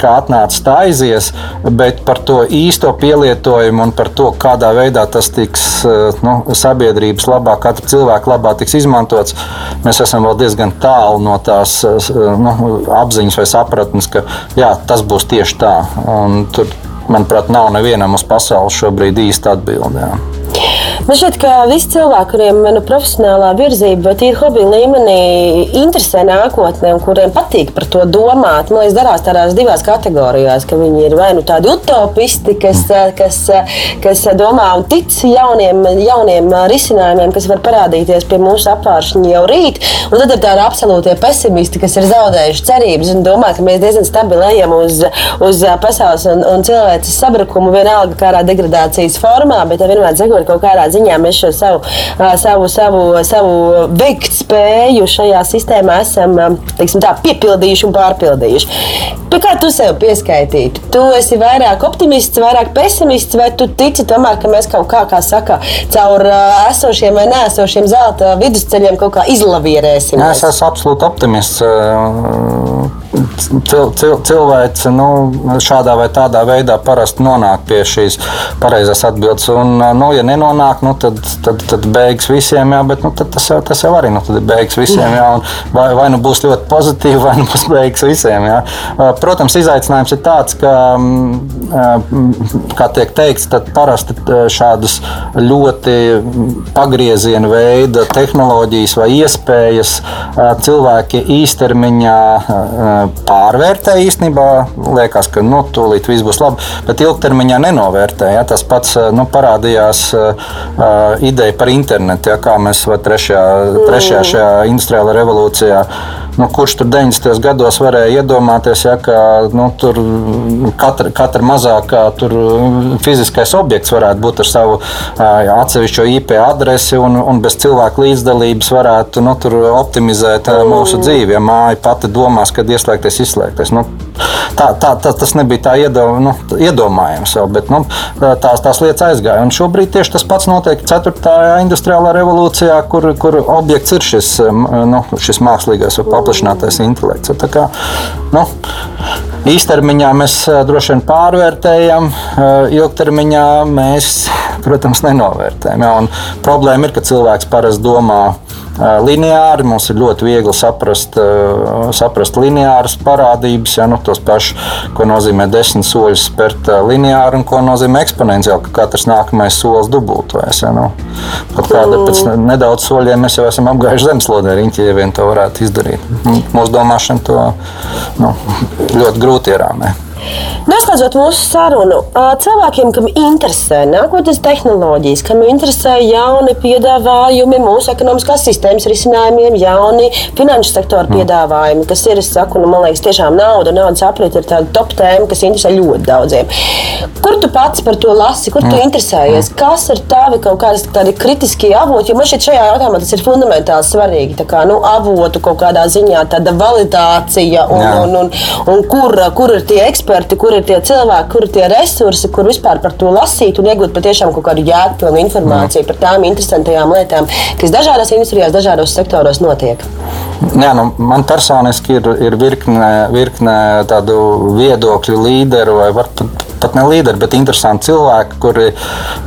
S3: kā atnācis tā aizies, bet par to īsto pielietojumu un par to, kādā veidā tas tiks nu, sabiedrības labā, katra cilvēka labā tiks izmantots, mēs esam vēl diezgan tālu no tās nu, apziņas vai sapratnes, ka jā, tas būs tieši tā. Un tur manuprāt, nav nevienam uz pasaules šobrīd īsta atbildība.
S2: Man šķiet, ka visi cilvēki, kuriem ir nu, profesionālā virzība, bet ir hobija līmenī, interesē nākotnē un kuriem patīk par to domāt, man liekas, darās tādās divās kategorijās, ka viņi ir vai nu tādi utopisti, kas, kas, kas domā un tic jauniem, jauniem risinājumiem, kas var parādīties pie mūsu apvāršņa jau rīt, un tad ir tādi absolūtie pesimisti, kas ir zaudējuši cerības un domā, ka mēs diezgan stabili ejam uz, uz pasaules un, un cilvēces sabrukumu vienalga kādā degradācijas formā, bet vienmēr sakot kaut kādā ziņā mēs šo savu, savu, savu, savu veikt spēju šajā sistēmā esam teiksim, tā, piepildījuši un pārpildījuši. Pie kā tu sev pieskaitītu? Tu esi vairāk optimists, vairāk pesimists, vai tu tici tomēr, ka mēs kaut kā, kā saka, caur esošiem vai nēsošiem zelta vidusceļiem kaut kā izlavierēsim?
S3: Es esmu absolūti optimists cil, cil, cilvēks nu, šādā vai tādā veidā parasti nonāk pie šīs pareizās atbildes. Un, nu, ja nenonāk, nu, tad, tad, tad beigas visiem, jā, bet nu, tas, jau, tas jau arī nu, ir beigas visiem. Jā, vai, vai nu būs ļoti pozitīvi, (laughs) vai nu būs beigas visiem. Jā. Protams, izaicinājums ir tāds, ka, kā tiek teikts, tad parasti šādas ļoti pagrieziena veida tehnoloģijas vai iespējas cilvēki īstermiņā pārvērtē īstenībā. Liekas, ka nu, tūlīt viss būs labi, bet ilgtermiņā nenovērtē. Ja? Tas pats nu, parādījās uh, ideja par internetu, ja? kā mēs trešajā, trešajā šajā industriālajā revolūcijā nu, kurš tur 90. gados varēja iedomāties, ja, ka nu, tur katra, katra mazākā tur, fiziskais objekts varētu būt ar savu atsevišķo IP adresi un, un bez cilvēku līdzdalības varētu nu, optimizēt mm. mūsu dzīvi. Ja māja pati domās, kad ieslēgties, izslēgties. Nu, tā, tā, tā, tas nebija tā iedom, nu, iedomājams, jau, bet nu, tās, tās lietas aizgāja. Un šobrīd tieši tas pats notiek 4. industriālā revolūcijā, kur, kur objekts ir šis, nu, šis mākslīgais paplašinājums paplašinātais intelekts. Tā kā, nu, īstermiņā mēs droši vien pārvērtējam, ilgtermiņā mēs, protams, nenovērtējam. Ja? Problēma ir, ka cilvēks parasti domā lineāri. Mums ir ļoti viegli saprast, saprast lineāras parādības, ja, nu, tos pašus, ko nozīmē desmit soļus spērt lineāri un ko nozīmē eksponenciāli, ka katrs nākamais solis dubultojas. Ja, nu. Pat kāda pēc nedaudz soļiem mēs jau esam apgājuši zemeslodē riņķi, ja vien to varētu izdarīt. Mūsu domāšana to nu, ļoti grūti ierāmē.
S2: Noslēdzot mūsu sarunu, cilvēkiem, kam interesē nākotnes tehnoloģijas, kam interesē jauni piedāvājumi mūsu ekonomiskās sistēmas risinājumiem, jauni finanšu sektora mm. piedāvājumi, kas ir, es saku, nu, man liekas, tiešām nauda, naudas aprit ir tāda top tēma, kas interesē ļoti daudziem. Kur tu pats par to lasi, kur tu mm. interesējies? Mm. Kas ir tavi kaut kādi tādi kritiskie avoti? Jo man šķiet, šajā jautājumā tas ir fundamentāli svarīgi. Tā kā nu, avotu kaut kādā ziņā tāda validācija un, un, un, un, un kur, kur ir tie eksperti eksperti, kur ir tie cilvēki, kur ir tie resursi, kur vispār par to lasīt un iegūt patiešām kaut kādu jēgpilnu informāciju mm. par tām interesantajām lietām, kas dažādās industrijās, dažādos sektoros notiek.
S3: Jā, nu, man personiski ir, ir virkne, virkne tādu viedokļu līderu vai pat pat ne līderi, bet interesanti cilvēki, kuri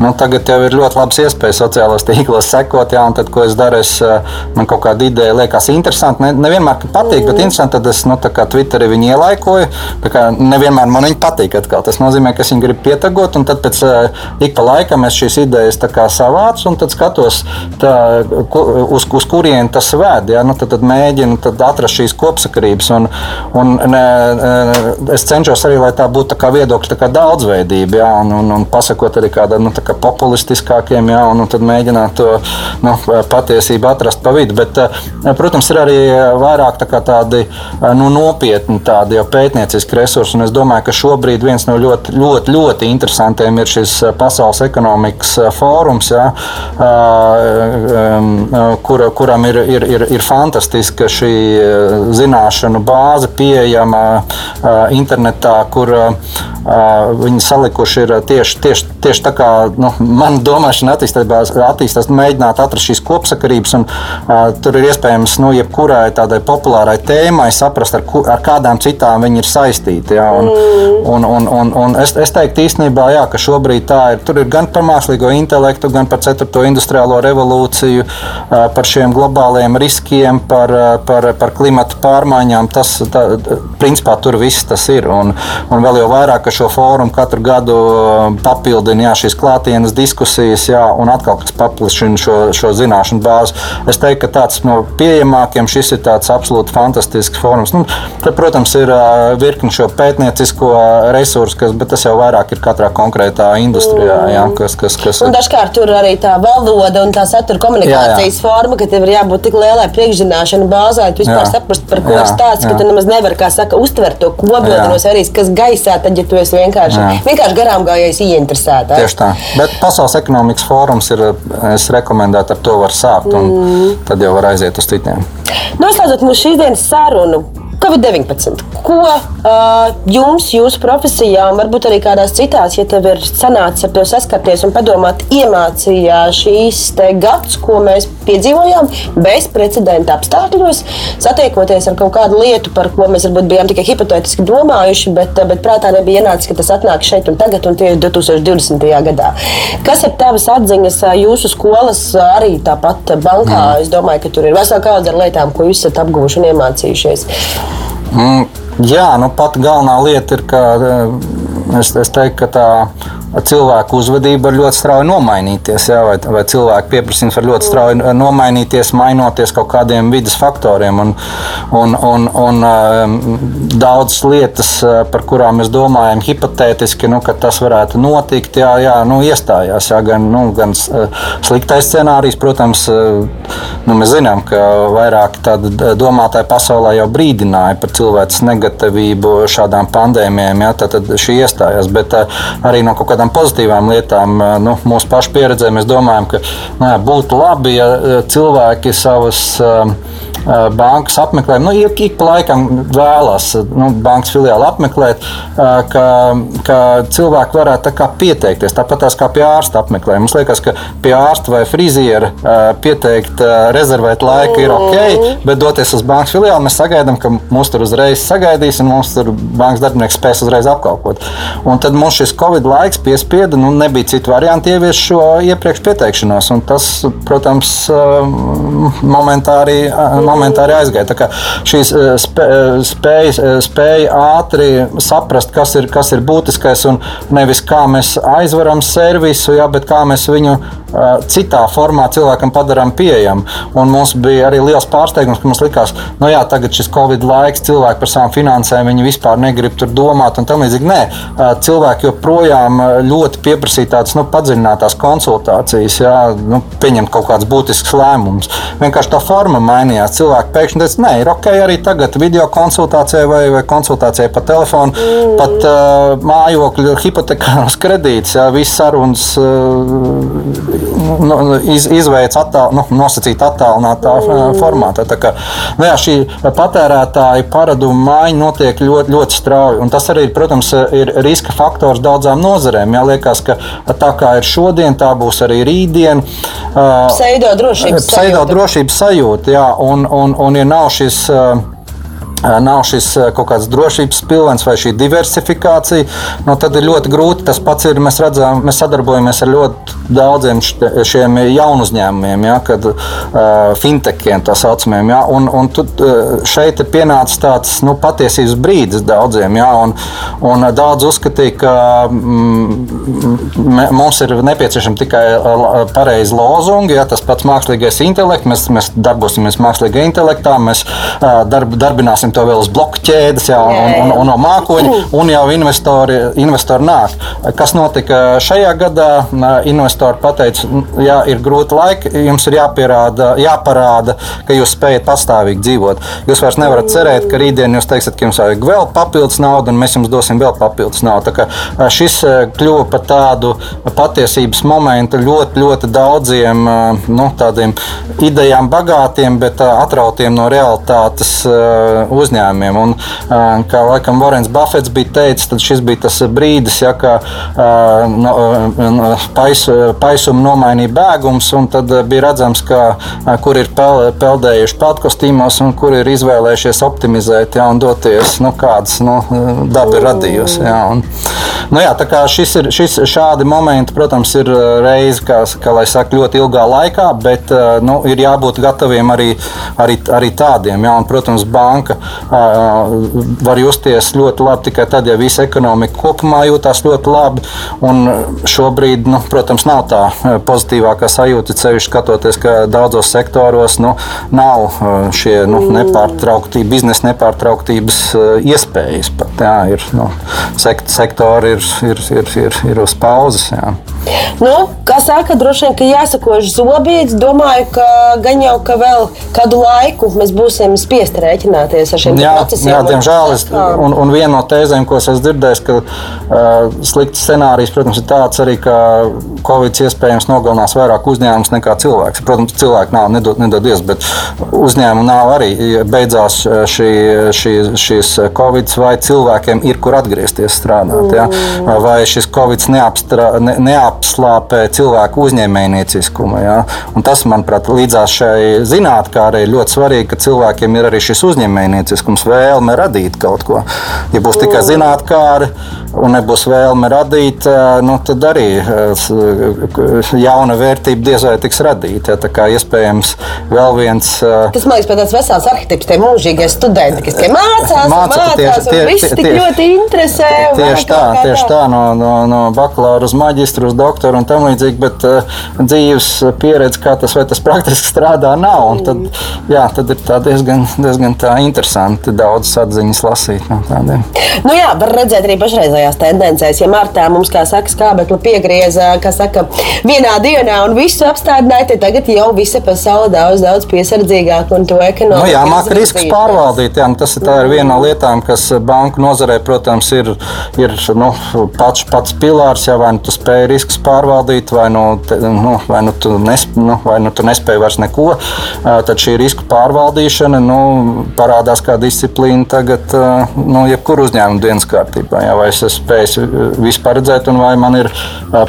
S3: nu, tagad jau ir ļoti labas iespējas sociālajos tīklos sekot. Jā, tad, ko es daru, es, eh, man kaut kāda ideja liekas interesanta. Ne, nevienmēr patīk, bet interesanti, tad es nu, Twitterī viņu ielaikoju. Nevienmēr man viņa patīk. Atkal. Tas nozīmē, ka es viņu gribu pietagot, tad pēc uh, ik pa laikam es šīs idejas savācu un skatos, tā, uz, uz kurien tas ved. Ja? Nu, tad, tad mēģinu tad atrast šīs kopsakarības. Un, un, ne, es cenšos arī, lai tā būtu tā viedokļa tā daudzveidība, jā, un, un, un pasakot arī kādam nu, kā populistiskākiem, jā, un, un tad mēģināt to nu, patiesību atrast pa vidu. Bet, eh, protams, ir arī vairāk tā tādi eh, nu, nopietni tādi pētnieciski resursi, un es domāju, ka šobrīd viens no ļoti, ļoti, ļoti interesantiem ir šis eh, Pasaules ekonomikas fórums, jā, kur, kuram ir, ir, ir, ir fantastiska šī zināšanu bāze pieejama internetā, kur viņi salikuši ir tieši, tieši, tieši tā, kā nu, mana domāšana attīstās, attīstās mēģināt atrast šīs kopsakarības. Un, uh, tur ir iespējams nu, jebkurai tādai populārai tēmai saprast, ar, ar kādām citām viņi ir saistīti. Ja, un, mm. un, un, un, un es, es teiktu īstenībā, jā, ka šobrīd tā ir. Tur ir gan par mākslīgo intelektu, gan par ceturto industriālo revolūciju, uh, par šiem globāliem riskiem, par, uh, par, par klimatu pārmaiņām. Tas, tā, principā, tur viss tas ir. Un, un vēl jau vairāk, ka šo fórumu katru gadu um, papildina jā, šīs klātienes diskusijas, jā, un atkal kas paplašina šo, šo zināšanu bāzi. Es teiktu, ka tāds no pieejamākiem šis ir tāds absolūti fantastisks fórums. Nu, te, protams, ir uh, virkni šo pētniecisko resursu, kas, bet tas jau vairāk ir katrā konkrētā industrijā. Jā, kas, kas, kas,
S2: un dažkārt tur arī tā valoda un tā satura komunikācijas jā, jā. forma, ka tev ir jābūt tik lielai priekšzināšanai bāzai, lai tu vispār saprastu, par ko ir stāsts, ka tu nemaz nevari, kā saka, uztvert to kodolos arī, kas gaisā, tad, ja tu esi vienkārši, Jā. vienkārši garām gājējis ieinteresētā.
S3: Tieši tā. Bet Pasaules ekonomikas fórums ir, es rekomendētu, ar to var sākt, un mm. tad jau var aiziet uz citiem.
S2: Noslēdzot mūsu šīs dienas sarunu, Covid-19. Ko uh, jums, jūsu profesijā, un varbūt arī kādās citās, ja tev ir sanācis ar to saskarties un padomāt, iemācīja šīs gads, ko mēs piedzīvojām bez precedenta apstākļos, satiekoties ar kaut kādu lietu, par ko mēs varbūt bijām tikai hipotētiski domājuši, bet, bet prātā nebija ienācis, ka tas atnāk šeit un tagad, un tie ir 2020. gadā. Kas ir tavas atziņas jūsu skolas, arī tāpat bankā? Mm. Es domāju, ka tur ir vesela kaudze ar lietām, ko jūs esat apguvuši un iemācījušies.
S3: Mm, jā, nu pat galvenā lieta ir, ka eh, es, es teiktu, ka tā cilvēku uzvedība var ļoti strauji nomainīties, jā, vai, vai cilvēku pieprasījums var ļoti strauji nomainīties, mainoties kaut kādiem vidas faktoriem. Un, un, un, un um, daudzas lietas, uh, par kurām mēs domājam, hipotētiski, nu, ka tas varētu notikt, jā, jā, nu, iestājās. Jā, gan, nu, gan uh, sliktais scenārijs, protams, uh, nu, mēs zinām, ka vairāk domātāji pasaulē jau brīdināja par cilvēces negatavību šādām pandēmijām. Jā, tad, tad šī iestājās. Bet arī no kaut kādām tādām pozitīvām lietām, nu, mūsu pašu pieredzē, mēs domājam, ka jā, būtu labi, ja cilvēki savas bankas apmeklējumu. Nu, ik, ik pa laikam vēlās nu, bankas filiāli apmeklēt, ka, ka cilvēki varētu tā pieteikties. Tāpat kā pie ārsta apmeklējuma. Mums liekas, ka pie ārsta vai friziera pieteikt, rezervēt laiku ir ok, mm. bet doties uz bankas filiāli mēs sagaidām, ka mūs tur uzreiz sagaidīs un mums tur bankas darbinieks spēs uzreiz apkalpot. Un tad mums šis Covid laiks piespieda, nu, nebija citu variantu ieviest šo iepriekš pieteikšanos. Tas, protams, momentā arī momentā arī aizgāja. Tā kā šīs eh, eh, spējas, eh, spēja ātri saprast, kas ir, kas ir būtiskais un nevis kā mēs aizveram servisu, jā, bet kā mēs viņu citā formā cilvēkam padarām pieejamu. Un mums bija arī liels pārsteigums, ka mums likās, ka nu jā, tagad šis Covid laiks, cilvēki par savām finansēm vispār negrib tur domāt un tam līdzīgi. Nē, cilvēki joprojām ļoti pieprasīja tādas nu, padziļinātās konsultācijas, jā, nu, pieņemt kaut kādus būtiskus lēmumus. Vienkārši tā forma mainījās cilvēki pēkšņi teica, nē, ir ok arī tagad video konsultācijai vai, vai konsultācijai pa telefonu, mm. pat uh, mājokļu hipotekāros kredītus, visas sarunas uh, nu, iz, izveids attāl, nu, nosacīt attālinātā mm. formātā. Tā kā, nu, jā, šī patērētāja paraduma maiņa notiek ļoti, ļoti strauji. Tas arī, protams, ir riska faktors daudzām nozarēm. Jā, liekas, ka tā kā ir šodien, tā būs arī rītdien.
S2: Pseido drošības,
S3: pseido drošības sajūta. Jā, un, un, un, ja nav šis nav šis kaut kāds drošības pilvens vai šī diversifikācija, nu, tad ir ļoti grūti. Tas pats ir, mēs redzam, mēs sadarbojamies ar ļoti daudziem šiem jaunu uzņēmumiem, ja, kad uh, fintechiem tā saucamiem. Ja, un, un tu, šeit ir pienācis tāds nu, patiesības brīdis daudziem. Ja, un, un daudz uzskatīja, ka mm, mums ir nepieciešami tikai pareizi lozungi, ja, tas pats mākslīgais intelekts, mēs, mēs darbosimies mākslīgā intelektā, mēs darb, darbināsim to vēl uz bloku ķēdes, jā, un, un, un no mākoņa, un jau investori, investori nāk. Kas notika šajā gadā? Investori pateica, jā, ir grūti laiki, jums ir jāpierāda, jāparāda, ka jūs spējat pastāvīgi dzīvot. Jūs vairs nevarat cerēt, ka rītdien jūs teiksiet, ka jums vajag vēl papildus naudu, un mēs jums dosim vēl papildus naudu. Tā kā šis kļuva par tādu patiesības momentu ļoti, ļoti daudziem nu, tādiem idejām bagātiem, bet atrautiem no realitātes uzņēmumiem. Un, kā laikam Vorens Buffets bija teicis, tad šis bija tas brīdis, ja, ka no, pais, paisumu nomainīja bēgums, un tad bija redzams, ka, kur ir pel, peldējuši peltkostīmos un kur ir izvēlējušies optimizēt ja, un doties, nu, kādas nu, daba ir radījusi. Ja, un, nu, jā, šis ir, šis, šādi momenti, protams, ir reizi, kā, kā lai saka, ļoti ilgā laikā, bet nu, ir jābūt gataviem arī, arī, arī tādiem. Ja, un, protams, banka var justies ļoti labi tikai tad, ja visa ekonomika kopumā jūtas ļoti labi. Un šobrīd, nu, protams, nav tā pozitīvākā sajūta, ceļš skatoties, ka daudzos sektoros nu, nav šie nu, nepārtraukti, biznesa nepārtrauktības iespējas. Pat, jā, ir, nu, sekt, sektori ir, ir, ir, ir, ir uz pauzes. Jā.
S2: Nu, kā saka, droši vien, ka jāsakož zobīts. Domāju, ka gan jau ka vēl kādu laiku mēs būsim spiest rēķināties ar šiem procesiem.
S3: Jā, diemžēl. Es, un, un viena no tēzēm, ko es esmu dzirdējis, ka uh, slikts scenārijs, protams, ir tāds arī, ka Covid iespējams nogalinās vairāk uzņēmumus nekā cilvēks. Protams, cilvēki nav, nedod, nedodies, bet uzņēmumu nav arī. Beidzās šī, šī, šīs Covid, vai cilvēkiem ir kur atgriezties strādāt. Mm. Ja? Vai šis Covid neapstra, ne, neap, neapslāpē cilvēku uzņēmējnieciskumu. Ja? Un tas, manuprāt, līdzās šai zinātnē ir ļoti svarīgi, ka cilvēkiem ir arī šis uzņēmējnieciskums, vēlme radīt kaut ko. Ja būs tikai zinātnē, un nebūs vēlme radīt, nu, tad arī jauna vērtība diez vai tiks radīta. Ja? Tā kā iespējams vēl viens.
S2: Tas man liekas, pēc tāds vesels arhitekts, tie mūžīgie studenti, kas mācās, Māca, mācās, tieši, tie, tie, tik tie, ļoti interesē.
S3: Tieši tā, tieši tā, no, no, no bakalaura uz maģistru, uz doktoru un tam līdzīgi, bet uh, dzīves pieredze, kā tas vai tas praktiski strādā, nav. Un tad, jā, tad ir diezgan, diezgan tā interesanti daudz atziņas lasīt no tādiem.
S2: Nu jā, var redzēt arī pašreizējās tendencēs. Ja martā mums, kā saka, skābekli piegrieza, kā saka, vienā dienā un visu apstādināja, tad tagad jau visa pasaule daudz, daudz piesardzīgāk un to ekonomiski.
S3: Nu jā, māk riskus pārvaldīt. Jā, tas ir viena no lietām, kas banku nozarē, protams, ir, ir nu, pats, pats pilārs, ja vai nu tu spēj riskus pārvaldīt, vai nu, te, nu, vai nu, tu, nesp, nu, vai nu tu nespēji vairs neko. Tad šī risku pārvaldīšana nu, parādās kā disciplīna tagad, nu, jebkur uzņēmuma dienas kārtībā. Jā, vai es spēju visu paredzēt, un vai man ir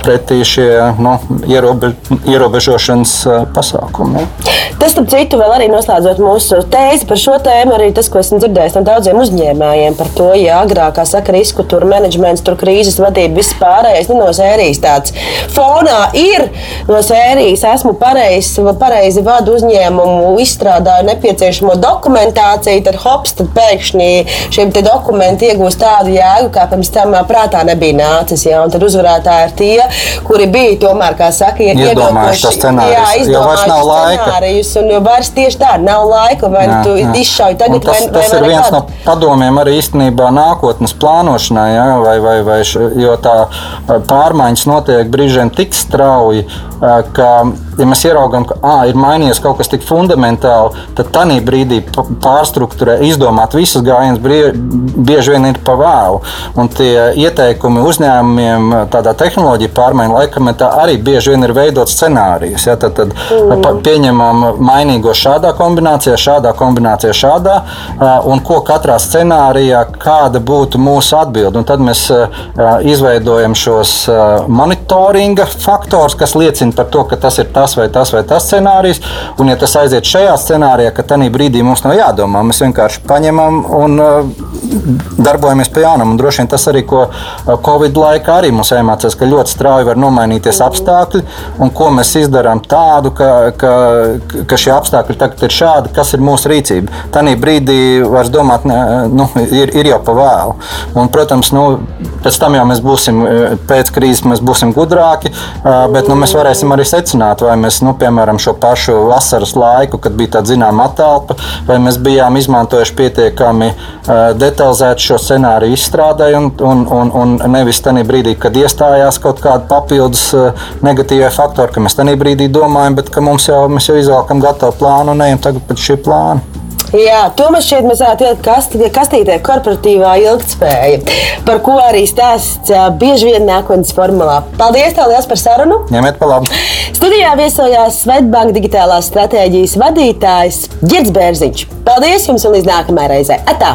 S3: pretī šie nu, ierobe, ierobežošanas pasākumi. Jā.
S2: Tas, starp citu, vēl arī noslēdzot mūsu tēzi par šo tēmu, arī tas, ko esmu dzirdējis no daudziem uzņēmējiem par to, ja agrāk, kā saka, risku tur menedžments, tur krīzes vadība, viss pārējais nu, no sērijas tāds fonā ir no sērijas. Esmu pareizi, pareizi vadu uzņēmumu, izstrādāju nepieciešamo dokumentāciju, tad hops, tad pēkšņi šiem dokumentiem iegūst tādu jēgu, kā pirms tam prātā nebija nācis. Un tad uzvarētāji ir tie, kuri bija tomēr, kā saka,
S3: iedomājuši to scenāriju. Jā, izdomājuši
S2: nav scenārijus, un vairs tieši tā nav laika, vai jā, tu izšauj tagad, un tas, vai,
S3: tas
S2: vai
S3: ir viens nekad. no padomiem arī īstenībā nākotnes plānošanai, ja? vai, vai, vai, jo tā pārmaiņas notiek brīžiem tik strauji, ka, ja mēs ieraugām, ka à, ir mainījies kaut kas tik fundamentāli, tad tajā brīdī pārstruktūrē, izdomāt visas gājienas bieži vien ir pa vēlu. Un tie ieteikumi uzņēmumiem tādā tehnoloģija pārmaiņu laikmetā arī bieži vien ir veidot scenārijus. Ja? Tad, tad mm. pieņemam mainīgo šādā kombinācijā, šādā kombinācijā, šādā, un ko katrā scenārijā, kāda būtu mūsu atbilde. Un tad mēs izveidojam šos monitoringa faktors, kas liecina par to, ka tas ir tas vai tas vai tas scenārijs. Un, ja tas aiziet šajā scenārijā, ka tajā brīdī mums nav jādomā, mēs vienkārši paņemam un darbojamies pie jaunuma. Un droši vien tas arī, ko Covid laikā arī mums iemācās, ka ļoti strauji var nomainīties apstākļi, un ko mēs izdarām tādu, ka, ka, ka šie apstākļi tagad ir šādi, kas ir mūsu rīcība. Tanī brīdī var domāt, ne, nu, ir, ir jau pa vēlu. Un, protams, nu, pēc tam jau mēs būsim pēc krīzes, mēs būsim gudrāki, bet nu, mēs varēsim arī secināt, vai mēs, nu, piemēram, šo pašu vasaras laiku, kad bija tāda zināma atelpa, vai mēs bijām izmantojuši pietiekami detalizēti šo scenāriju izstrādē, un, un, un, un nevis tajā brīdī, kad iestājās kaut kāda papildus negatīvie faktori, ka mēs tajā brīdī domājam, bet ka mums jau, mēs jau izvēlkam gatavu plānu un ejam tagad pēc šī plāna.
S2: Jā, to mēs šeit mēs varētu iet kastītē, kastītē korporatīvā ilgspēja, par ko arī stāsts bieži vien nākotnes formulā. Paldies tev liels par sarunu!
S3: Ņemiet pa labu!
S2: Studijā viesojās Svetbanka digitālās stratēģijas vadītājs Girds Bērziņš. Paldies jums un līdz nākamajai reizei! Atā!